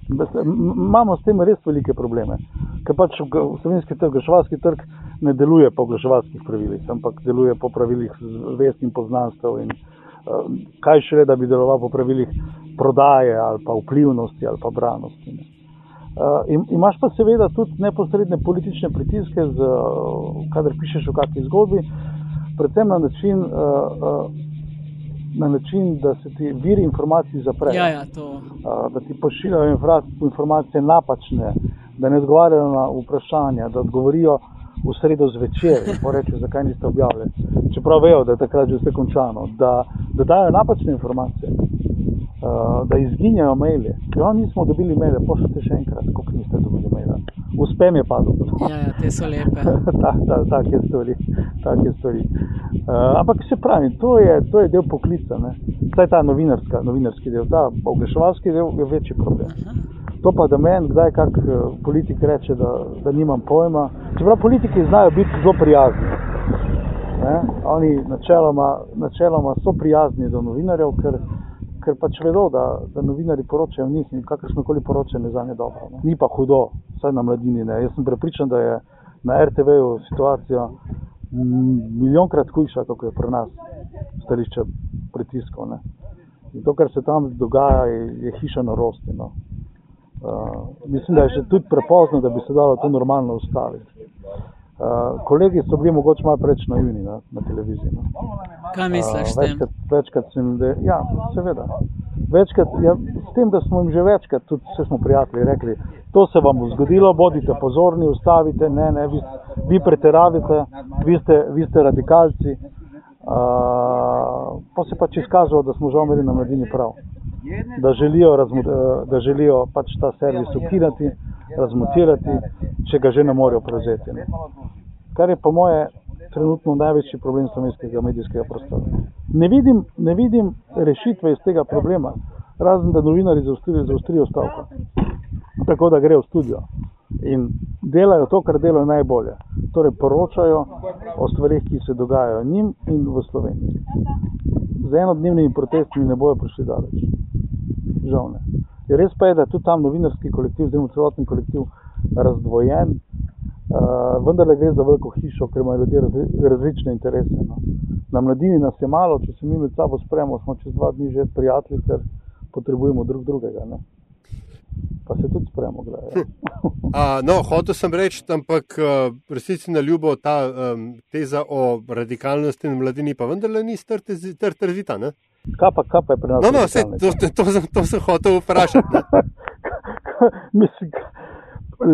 imamo s tem res velike probleme, ker pač slovenski trg, oglaševalski trg ne deluje po oglaševalskih pravilih, ampak deluje po pravilih vest in poznanstv in kaj šele, da bi deloval po pravilih prodaje ali pa vplivnosti ali pa branosti. Ne. Uh, imaš pa seveda tudi neposredne politične pritiske, z, uh, kadar pišeš o kakšni zgodbi, predvsem na način, uh, uh, na način, da se ti viri informacij zaprejo. Ja, ja, uh, da ti pošiljajo informacije napačne, da ne odgovarjajo na vprašanja, da odgovorijo v sredo zvečer in reče, zakaj niste objavili. Čeprav vejo, da je takrat že vse končano, da, da dajo napačne informacije. Uh, da izginjajo maile. Ja, nismo dobili maile, pošljite še enkrat, koliko niste dobili maile. Uspem je padel. Ja, ja, te so lepe. ta, ta, take stvari. Take stvari. Uh, ampak se pravi, to je, to je del poklica. Saj ta novinarski del, ta oglaševalski del je večji problem. Aha. To pa, da meni kdaj kak eh, politik reče, da, da nimam pojma. Čeprav politiki znajo biti zelo prijazni. Ne? Oni načeloma, načeloma so prijazni do novinarjev, ker ker pač vedo, da, da novinari poročajo o njih in kakršno koli poročanje za nje dobro. Ne. Ni pa hudo, vsaj na mladini. Ne. Jaz sem prepričan, da je na RTV-ju situacija milijonkrat hujša, kot je pri nas stališče pritiskov. Ne. In to, kar se tam dogaja, je, je hiša na rosti. No. Uh, mislim, da je že tudi prepozno, da bi se dalo to normalno ustaviti. Uh, kolegi so bili mogoče malo preveč naivni na, na televiziji. No. Kaj misliš? Uh, večkrat, večkrat sem jim rekel, ja, seveda. Večkrat, ja, s tem, da smo jim že večkrat, tudi vse smo prijatelji, rekli, to se vam bo zgodilo, bodite pozorni, ustavite, ne, ne, vi, vi preteravite, vi ste, vi ste radikalci. Uh, pa se pač izkazalo, da smo že imeli na mladini prav. Da želijo, da želijo pač ta servis ukinati, razmontirati, če ga že ne morejo prevzeti. Ne. Kar je po moje trenutno največji problem slovenskega medijskega prostora. Ne vidim, ne vidim rešitve iz tega problema, razen da novinari zaostrijo stavko. Tako da grejo v studio in delajo to, kar delajo najbolje. Torej poročajo o stvarih, ki se dogajajo njim in v Sloveniji. Z enodnevnimi protesti ne bojo prišli daleč. Žal ne. Res pa je, da je tudi tam novinarski kolektiv, zdaj celotni kolektiv razdvojen, uh, vendar le gre za veliko hišo, ker imajo ljudje razli, različne interese. No. Na mladini nas je malo, če se mi med sabo spremo, smo čez dva dni že prijatelji, ker potrebujemo drug drugega. Ne. Pa se tudi spremo, gledaj. Ja. no, hotel sem reči, ampak uh, resnici na ljubo ta um, teza o radikalnosti in mladini, pa vendarle ni strtezita. Tr Kaj pa, kaj pa je pri nas? No, no, se, to, to, to, to sem hotel vprašati. Mislim,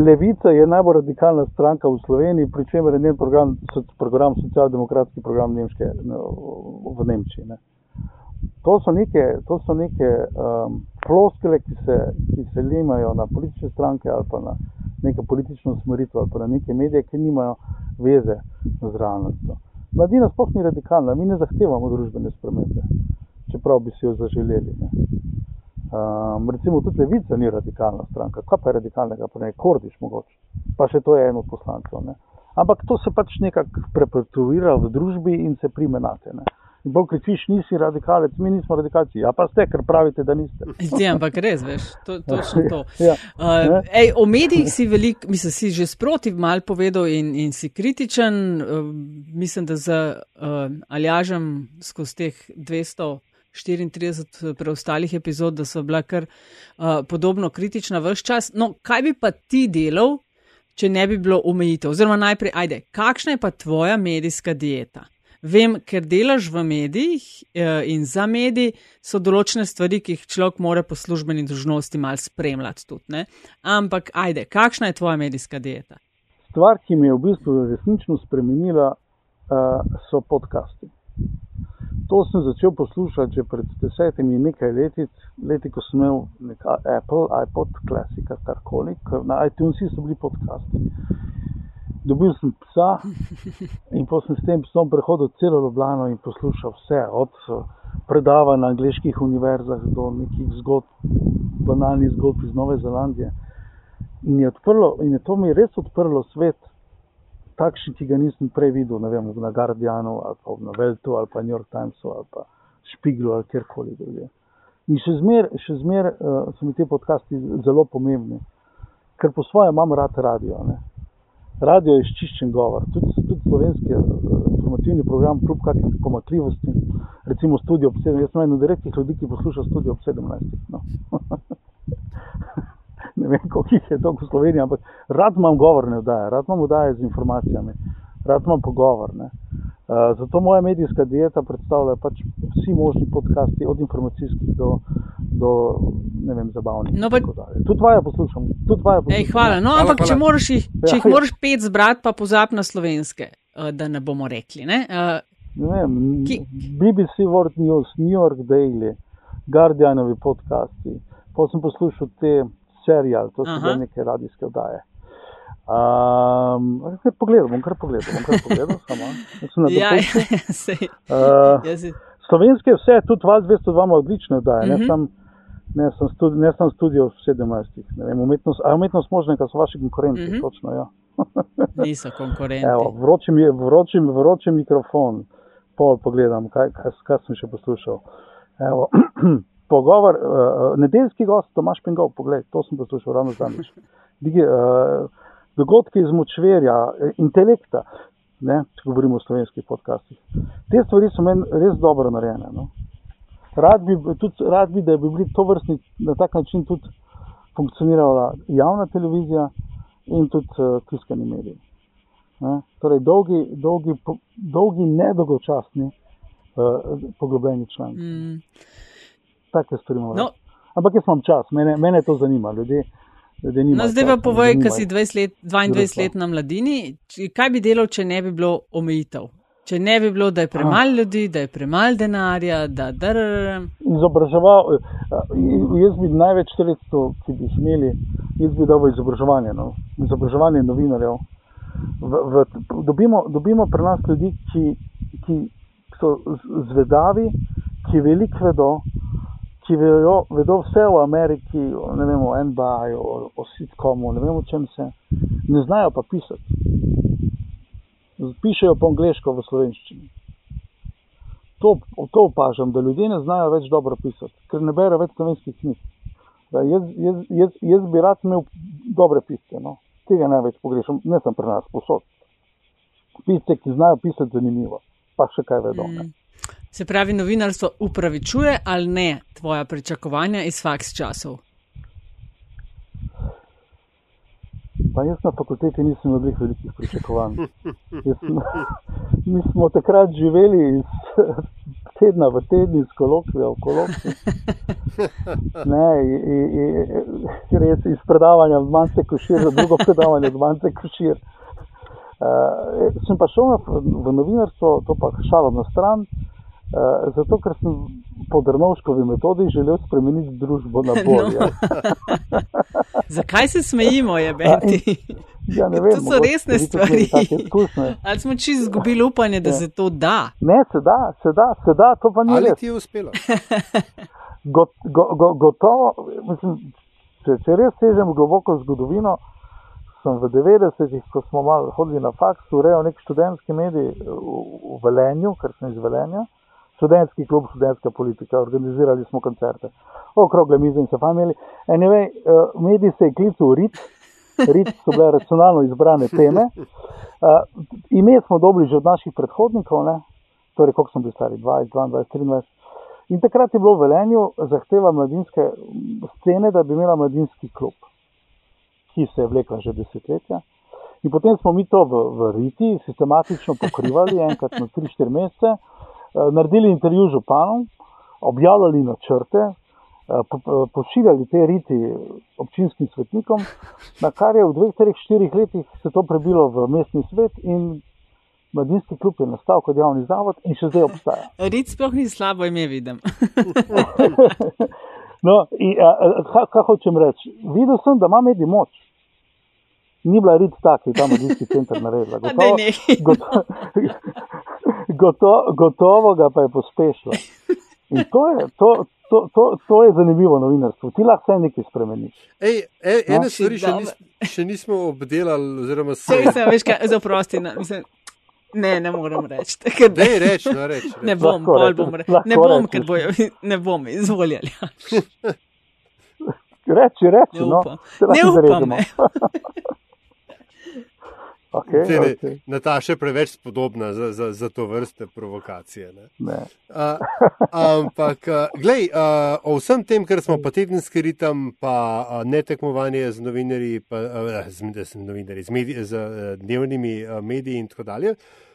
Levica je najbolj radikalna stranka v Sloveniji, pri čemer je njen program, program socialdemokratski program Nemške, v Nemčiji. Ne. To so neke, to so neke um, floskele, ki se, ki se limajo na politične stranke ali pa na neke politične usmeritve ali pa na neke medije, ki nimajo veze z realnostjo. Mladina sploh ni radikalna, mi ne zahtevamo družbene spremembe čeprav bi si jo zaželeli. Um, recimo tudi Levica ni radikalna stranka, kaj pa je radikalnega, pa ne Kordiš mogoče, pa še to je eno od poslancev. Ne? Ampak to se pač nekako prepetuira v družbi in se primenate. Ne? In bolj kričiš, nisi radikalec, mi nismo radikalci. Ja, pa ste, ker pravite, da niste. Ja, ampak res, veš, to je točno to. ja, uh, ej, o medijih si veliko, mislim, si že sproti mal povedal in, in si kritičen. Uh, mislim, da za uh, Aljažem skozi teh 200. 34 preostalih epizod, da so bila kar uh, podobno kritična vse čas. No, kaj bi pa ti delal, če ne bi bilo omejitev? Oziroma, najprej, ajde, kakšna je pa tvoja medijska dieta? Vem, ker delaš v medijih uh, in za mediji so določene stvari, ki jih človek mora po službeni dožnosti mal spremljati tudi. Ne? Ampak, ajde, kakšna je tvoja medijska dieta? Stvar, ki mi je v bistvu resnično spremenila, uh, so podcasti. To sem začel poslušati že pred desetimi nekaj leti, leti ko sem imel Apple, iPod, klasika, karkoli, na iTunesih so bili podcasti. Dobil sem psa in potem s tem psom prehodil celo Ljubljano in poslušal vse, od predavanj na angliških univerzah do nekih zgodb, banalnih zgodb iz Nove Zelandije. In je, odprlo, in je to mi res odprlo svet, takšen, ki ga nisem prej videl, ne vem, na Guardianu ali pa na Veltu ali pa New York Timesu ali pa Špiglu ali kjerkoli drugje. In še zmeraj zmer, uh, so mi ti podcasti zelo pomembni, ker po svoje imam rad radio. Ne. Radio je izčiščen govor, tudi, tudi slovenski uh, informativni program, kljub kakšnim pomakljivosti, recimo studio ob 17. Jaz sem eden od redkih ljudi, ki posluša studio ob 17. No. ne vem, koliko jih je to v Sloveniji, ampak rad imam govorne vdaje, rad imam vdaje z informacijami, rad imam pogovorne. Uh, zato moja medijska dieta predstavlja pač vsi možni podcasti, od informacijskih do, do ne vem, zabavnih. No, pa... Tudi tvoje poslušam. Tudi tvoje poslušam. Ej, hvala. No, hvala, ampak hvala. če, moraš jih, če ja, jih moraš pet zbrati, pa pozab na slovenske, uh, da ne bomo rekli. Ne? Uh, ne vem, ki... BBC World News, New York Daily, Guardianovi podcasti. Pa sem poslušal te serial, to so bile neke radijske oddaje. Um, kar pogledal, bom kar pogledal, bom kar pogledal, samo ja, uh, Slovenske vse, tudi vas 202 ima odlične oddaje, uh -huh. ne sam, ne sam, studi, ne sam studio v 17. Ne vem, umetnost, a umetnost možna, ker so vaši konkurenti, mhm. -huh. točno, ja. Niso konkurenti. Evo, vroči, vroči, vroči mikrofon, pol pogledam, kaj, kaj, kaj sem še poslušal. Evo, pogovor, uh, nedeljski gost, Tomaš Pengov, pogled, to sem poslušal ravno zadnjič. Uh, dogodki iz močverja, intelekta, ne, če govorimo o slovenskih podcastih. Te stvari so meni res dobro narejene. No. Rad, bi, tudi, rad bi, da bi bili to vrstni, na tak način tudi funkcionirala javna televizija in tudi uh, tiskani mediji. Ne. Torej, dolgi, dolgi, dolgi nedolgočasni uh, poglobljeni članki. Mm take stvari imamo. No. Ampak jaz imam čas, mene, mene to zanima. Ljudje, ljudje no, zdaj pa povej, kaj si 20 let, 22 let na mladini. Kaj bi delal, če ne bi bilo omejitev? Če ne bi bilo, da je premalo ljudi, da je premalo denarja, da je izobraževal. Jaz bi največ sredstev, ki bi jih imeli, jaz bi dal v izobraževanje, no? izobraževanje novinarjev. V, v, dobimo, dobimo pri nas ljudi, ki, ki so zvedavi, ki veliko vedo, ki vejo, vedo vse o Ameriki, ne vem, o NBA, o, o sitcomu, ne vem, o čem se, ne znajo pa pisati. Pišejo po angliško v slovenščini. To, to opažam, da ljudje ne znajo več dobro pisati, ker ne berejo več slovenskih knjig. Da, jaz, jaz, jaz, jaz bi rad imel dobre pisce, no. tega največ pogrešam, ne sem pri nas posod. Pisce, ki znajo pisati zanimivo, pa še kaj vedo. Mm. Se pravi, novinarstvo upravičuje ali ne tvoja pričakovanja iz faks časov? Pa jaz na fakulteti nisem imel velikih pričakovanj. Mi smo takrat živeli iz tedna v tedni, iz kolokvija v kolokvij. Ne, res iz predavanja od Mance Košir, drugo predavanje od Mance Košir. Uh, sem pa šel v novinarstvo, to pa šalo na stran. Eh, zato, ker sem po Drnovškovi metodi želel spremeniti družbo na bolje. No. Zakaj se smejimo, je Beti? Ja, ne vem. To so resne stvari. Ali smo čisto izgubili upanje, da ja. se to da? Ne, se da, se da, se da, to pa ni. Ali ti je uspelo? Got, go, go, gotovo, mislim, če, če res sežem globoko v zgodovino, sem v 90-ih, ko smo malo hodili na faks, urejal nek študentski medij v, v Velenju, ker sem iz Velenja študentski klub, študentska politika, organizirali smo koncerte, okrogle mize in se famili. Anyway, uh, medij se je klical RIT, RIT so bile racionalno izbrane teme. Uh, ime smo dobili že od naših predhodnikov, ne? torej koliko smo bili stari, 20, 22, 23. In takrat je bilo v Velenju zahteva mladinske scene, da bi imela mladinski klub, ki se je vlekla že desetletja. In potem smo mi to v, v Riti sistematično pokrivali, enkrat na 3-4 mesece, naredili intervju z županom, objavljali načrte, uh, pošiljali te Riti občinskim svetnikom, na kar je v 2-4 letih se to prebilo v mestni svet in Mladinski klub je nastal kot javni zavod in še zdaj obstaja. Rit sploh ni slabo ime, vidim. no, in, a, a, kaj, kaj hočem reči? Videl sem, da ima medij moč. Ni bila rit tak, ki je tam mladinski center naredila. Gotovo, gotovo, gotovo, gotovo ga pa je pospešila. In to je, to, to, to, to je zanimivo novinarstvo. Ti lahko nekaj spremeniš. Ej, ej, ene no? stvari še, nis, še nismo obdelali. Oziroma, se... Sej, veš, kaj, zaprosti, na, mislim, Ne, ne morem reči. Ne, reč, no, reč, reč. ne bom, bolj bom rekel. Ne bom, ker bojo, ne bom izvoljali. reči, reči. Ne no. upam. Ne upam. Okay, ne, okay. Nataša je preveč spodobna za, za, za to vrste provokacije. Ne? Ne. A, ampak, glej, a, o vsem tem, kar smo pa tedenski ritem, pa a, netekmovanje z novinarji, pa, a, z, z, novinarji, z, medij, z a, dnevnimi a, mediji in tako dalje.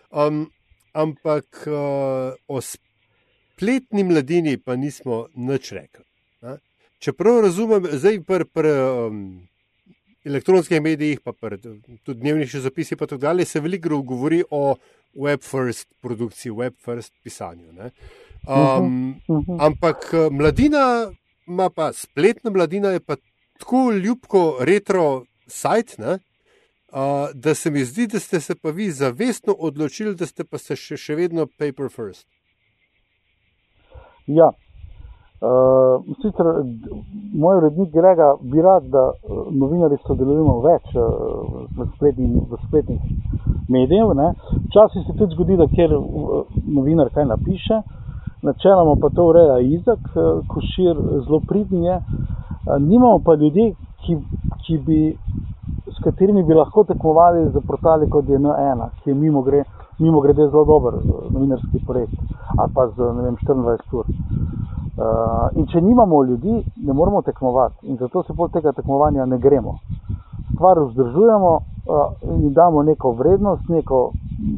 Um, ampak a, o spletni mladini pa nismo nič rekli. A? Čeprav razumem, zdaj pr. pr um, elektronskih medijih, pa tudi dnevnih časopisih, pa tako dalje, se veliko govori o web first produkciji, web first pisanju. Um, ampak mladina ima pa spletna mladina, je pa tako ljubko retro sajt. Ne? Uh, da se mi zdi, da ste se pa vi zavestno odločili, da ste pa se še, še vedno paper first. Ja, Uh, sicer moj urednik Grega bi rad, da uh, novinari sodelujemo več uh, v, spletni, v spletnih medijih. Včasih se tudi zgodi, da kjer uh, novinar kaj napiše, načeloma pa to ureja Izak, uh, košir zelo pridni je. Uh, nimamo pa ljudi, ki, ki bi, s katerimi bi lahko tekmovali za portali kot je N1, ki je mimo, gre, mimo grede zelo dober uh, novinarski projekt ali pa z vem, 24 ur. Uh, če nimamo ljudi, ne moremo tekmovati, in zato se pol tega tekmovanja ne gremo. Stvar vzdržujemo uh, in damo neko vrednost, neko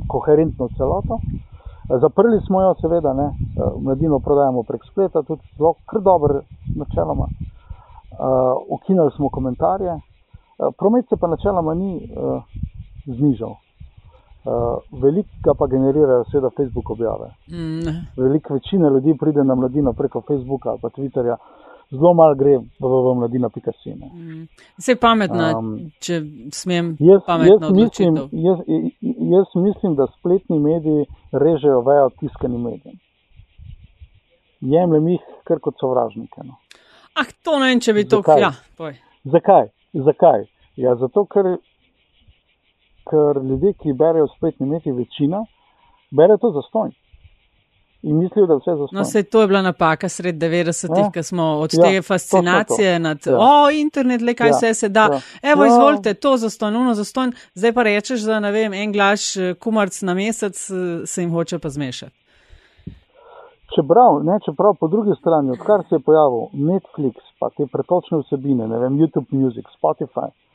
koherentno celoto. Uh, zaprli smo jo, seveda, ne, uh, mladino prodajamo prek spleta, tudi zelo kar dobro, načeloma. Uh, ukinili smo komentarje, uh, promet se pa načeloma ni uh, znižal. Uh, Veliko pa generirajo, seveda, Facebook objave. Mm. Velika večina ljudi pride na mladino preko Facebooka ali Twitterja, zelo malo gre v, v, mladino.si. Mm. Vse je pametno, um, če smem. Jaz, jaz, mislim, jaz, jaz mislim, da spletni mediji režejo vejo tiskanim medijem. Jemljem jih kar kot sovražnike. No. Ah, to ne vem, če bi to? Ja, Zakaj? Zakaj? Ja, zato, ker ker ljudje, ki berejo spletni mediji, večina bere to za stojn. In mislijo, da vse za stojn. No, se to je bila napaka sred 90-ih, ja. ko smo od ja, te fascinacije to to. nad, ja. o, internet, le kaj ja. vse se da. Ja. Evo, ja. izvolite, to za stojn, uno za stojn. Zdaj pa rečeš, da ne vem, en glaš eh, kumarc na mesec eh, se jim hoče pa zmešati. Čeprav, ne, čeprav po drugi strani, odkar se je pojavil Netflix, pa te pretočne vsebine, ne vem, YouTube Music, Spotify, eh,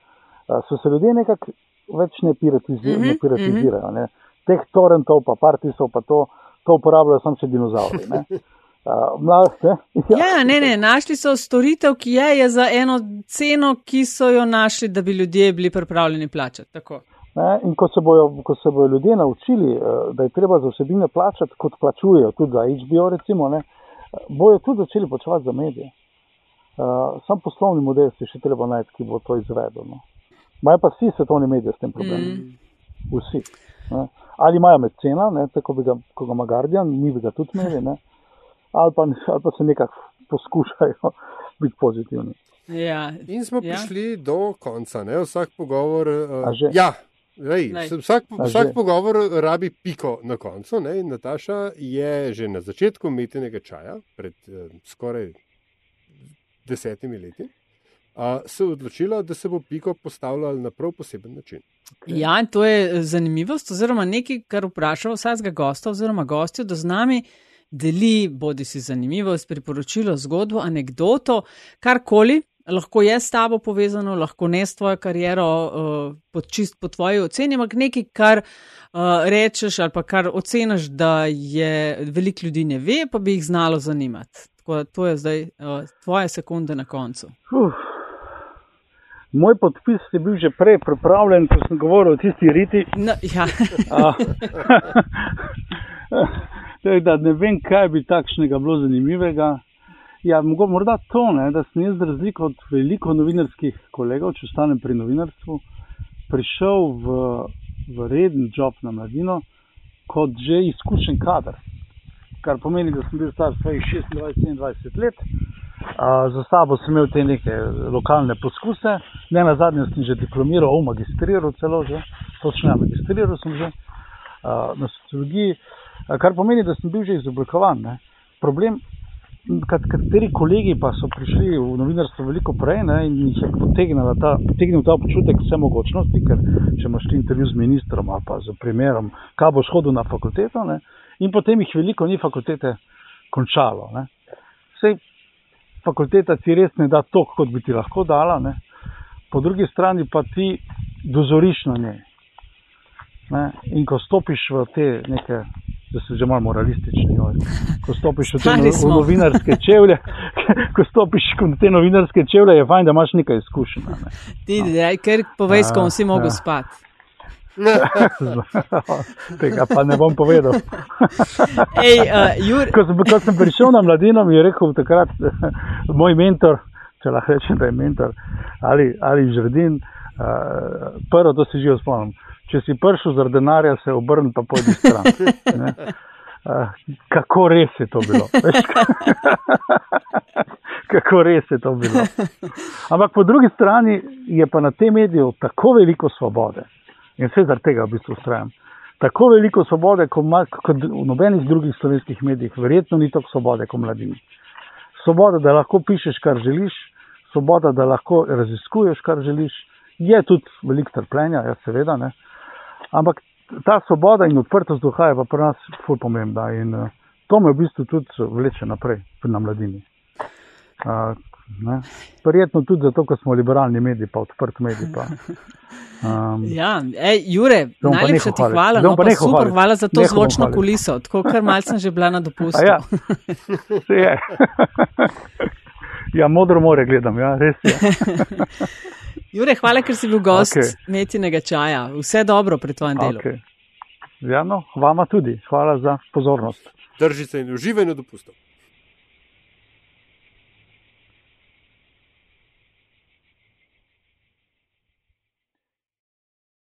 so se ljudje nekako več ne piratizirajo. Mm -hmm, piratizirajo mm -hmm. Teh torrentov, pa partisov, pa to, to uporabljajo samo še dinozauri. Uh, mlad, ne? Ja. ja, ne, ne, našli so storitev, ki je, je za eno ceno, ki so jo našli, da bi ljudje bili pripravljeni plačati. Ne, in ko se, bojo, ko se bojo ljudje naučili, da je treba za vsebine plačati, kot plačujejo tudi za HBO, recimo, ne, bojo tudi začeli plačevati za medije. Uh, sam poslovni model si še treba najti, ki bo to izvedel. No. Imajo pa vsi svetovni mediji s tem problemom. Mm. Vsi. Ne? Ali imajo mecena, ne? tako bi ga, ko ga ima Guardian, mi bi ga tudi imeli, ali pa, ali pa se nekako poskušajo biti pozitivni. Ja. In smo ja. prišli do konca, ne? vsak pogovor. Uh, ja. Lej, vsak, vsak pogovor rabi piko na koncu. Ne? Nataša je že na začetku metenega čaja, pred uh, skoraj desetimi leti, se odločila, da se bo piko postavljala na prav poseben način. Okay. Ja, in to je zanimivost, oziroma nekaj, kar vprašam vsakega gosta oziroma gostjo, da z nami deli bodi si zanimivost, priporočilo, zgodbo, anegdoto, karkoli. lahko je s tabo povezano, lahko ne s tvojo kariero, uh, pod čist po tvoji oceni, ampak nekaj, kar uh, rečeš ali pa kar oceniš, da je veliko ljudi ne ve, pa bi jih znalo zanimati. Tako, to je zdaj uh, tvoje sekunde na koncu. Uh. Moj podpis je bil že prej pripravljen, ko sem govoril o tisti riti. No, ja. da ne vem, kaj bi takšnega bilo zanimivega. Ja, morda to, ne, da sem jaz, razliko od veliko novinarskih kolegov, če ostanem pri novinarstvu, prišel v, v reden job na mladino kot že izkušen kader. Kar pomeni, da sem bil star svojih 26-27 let, za sabo sem imel te neke lokalne poskuse, ne na zadnje sem že diplomiral, o magistriral celo že, točno ja, magistriral sem že a, na sociologiji, a, kar pomeni, da sem bil že izoblikovan. Ne. Problem kateri kolegi pa so prišli v novinarstvo veliko prej ne, in jih je potegnil ta, ta občutek vse mogočnosti, ker če imaš intervju z ministrom ali pa z primerom, kaj boš hodil na fakulteto ne, in potem jih veliko ni fakultete končalo. Ne. Fakulteta ti res ne da to, kot bi ti lahko dala, ne. po drugi strani pa ti dozoriš na njej. Ne, in ko stopiš v te neke da so že malo moralistični. Oj. Ko stopiš v te no, v novinarske čevlje, ko stopiš v te novinarske čevlje, je fajn, da imaš nekaj izkušenj. Ne. Ti, no. ker povej, ko si mogel ja. spati. Tega pa ne bom povedal. Ej, uh, Jur... ko, sem, ko sem prišel na mladino, mi je rekel takrat moj mentor, če lahko rečem, da je mentor ali, ali žrdin, uh, prvo to si že spomnim če si prišel zaradi denarja, se obrni pa pojdi stran. Uh, kako res je to bilo? kako res je to bilo? Ampak po drugi strani je pa na tem mediju tako veliko svobode in vse zaradi tega v bistvu ustrajam. Tako veliko svobode, kot, kot v nobenih drugih slovenskih medijih, verjetno ni tako svobode kot mladini. Svoboda, da lahko pišeš, kar želiš, svoboda, da lahko raziskuješ, kar želiš, je tudi veliko trpljenja, ja, seveda. Ne? Ampak ta svoboda in odprtost duha je pa pri nas ful pomembna in uh, to me v bistvu tudi vleče naprej na mladini. Uh, Prijetno tudi zato, ker smo liberalni mediji, pa odprt medij. Pa, um, ja, ej, Jure, najlepša ti hvala, no, pa pa super, hvala za to neho zvočno kuliso, tako kar malce sem že bila na dopustu. Ja, se je. ja, modro more gledam, ja, res je. Jure, hvala, ker si bil gost okay. metinega čaja. Vse dobro pri tvojem delu. Okay. Ja, no, vama tudi. Hvala za pozornost. Držite in uživajte dopustov.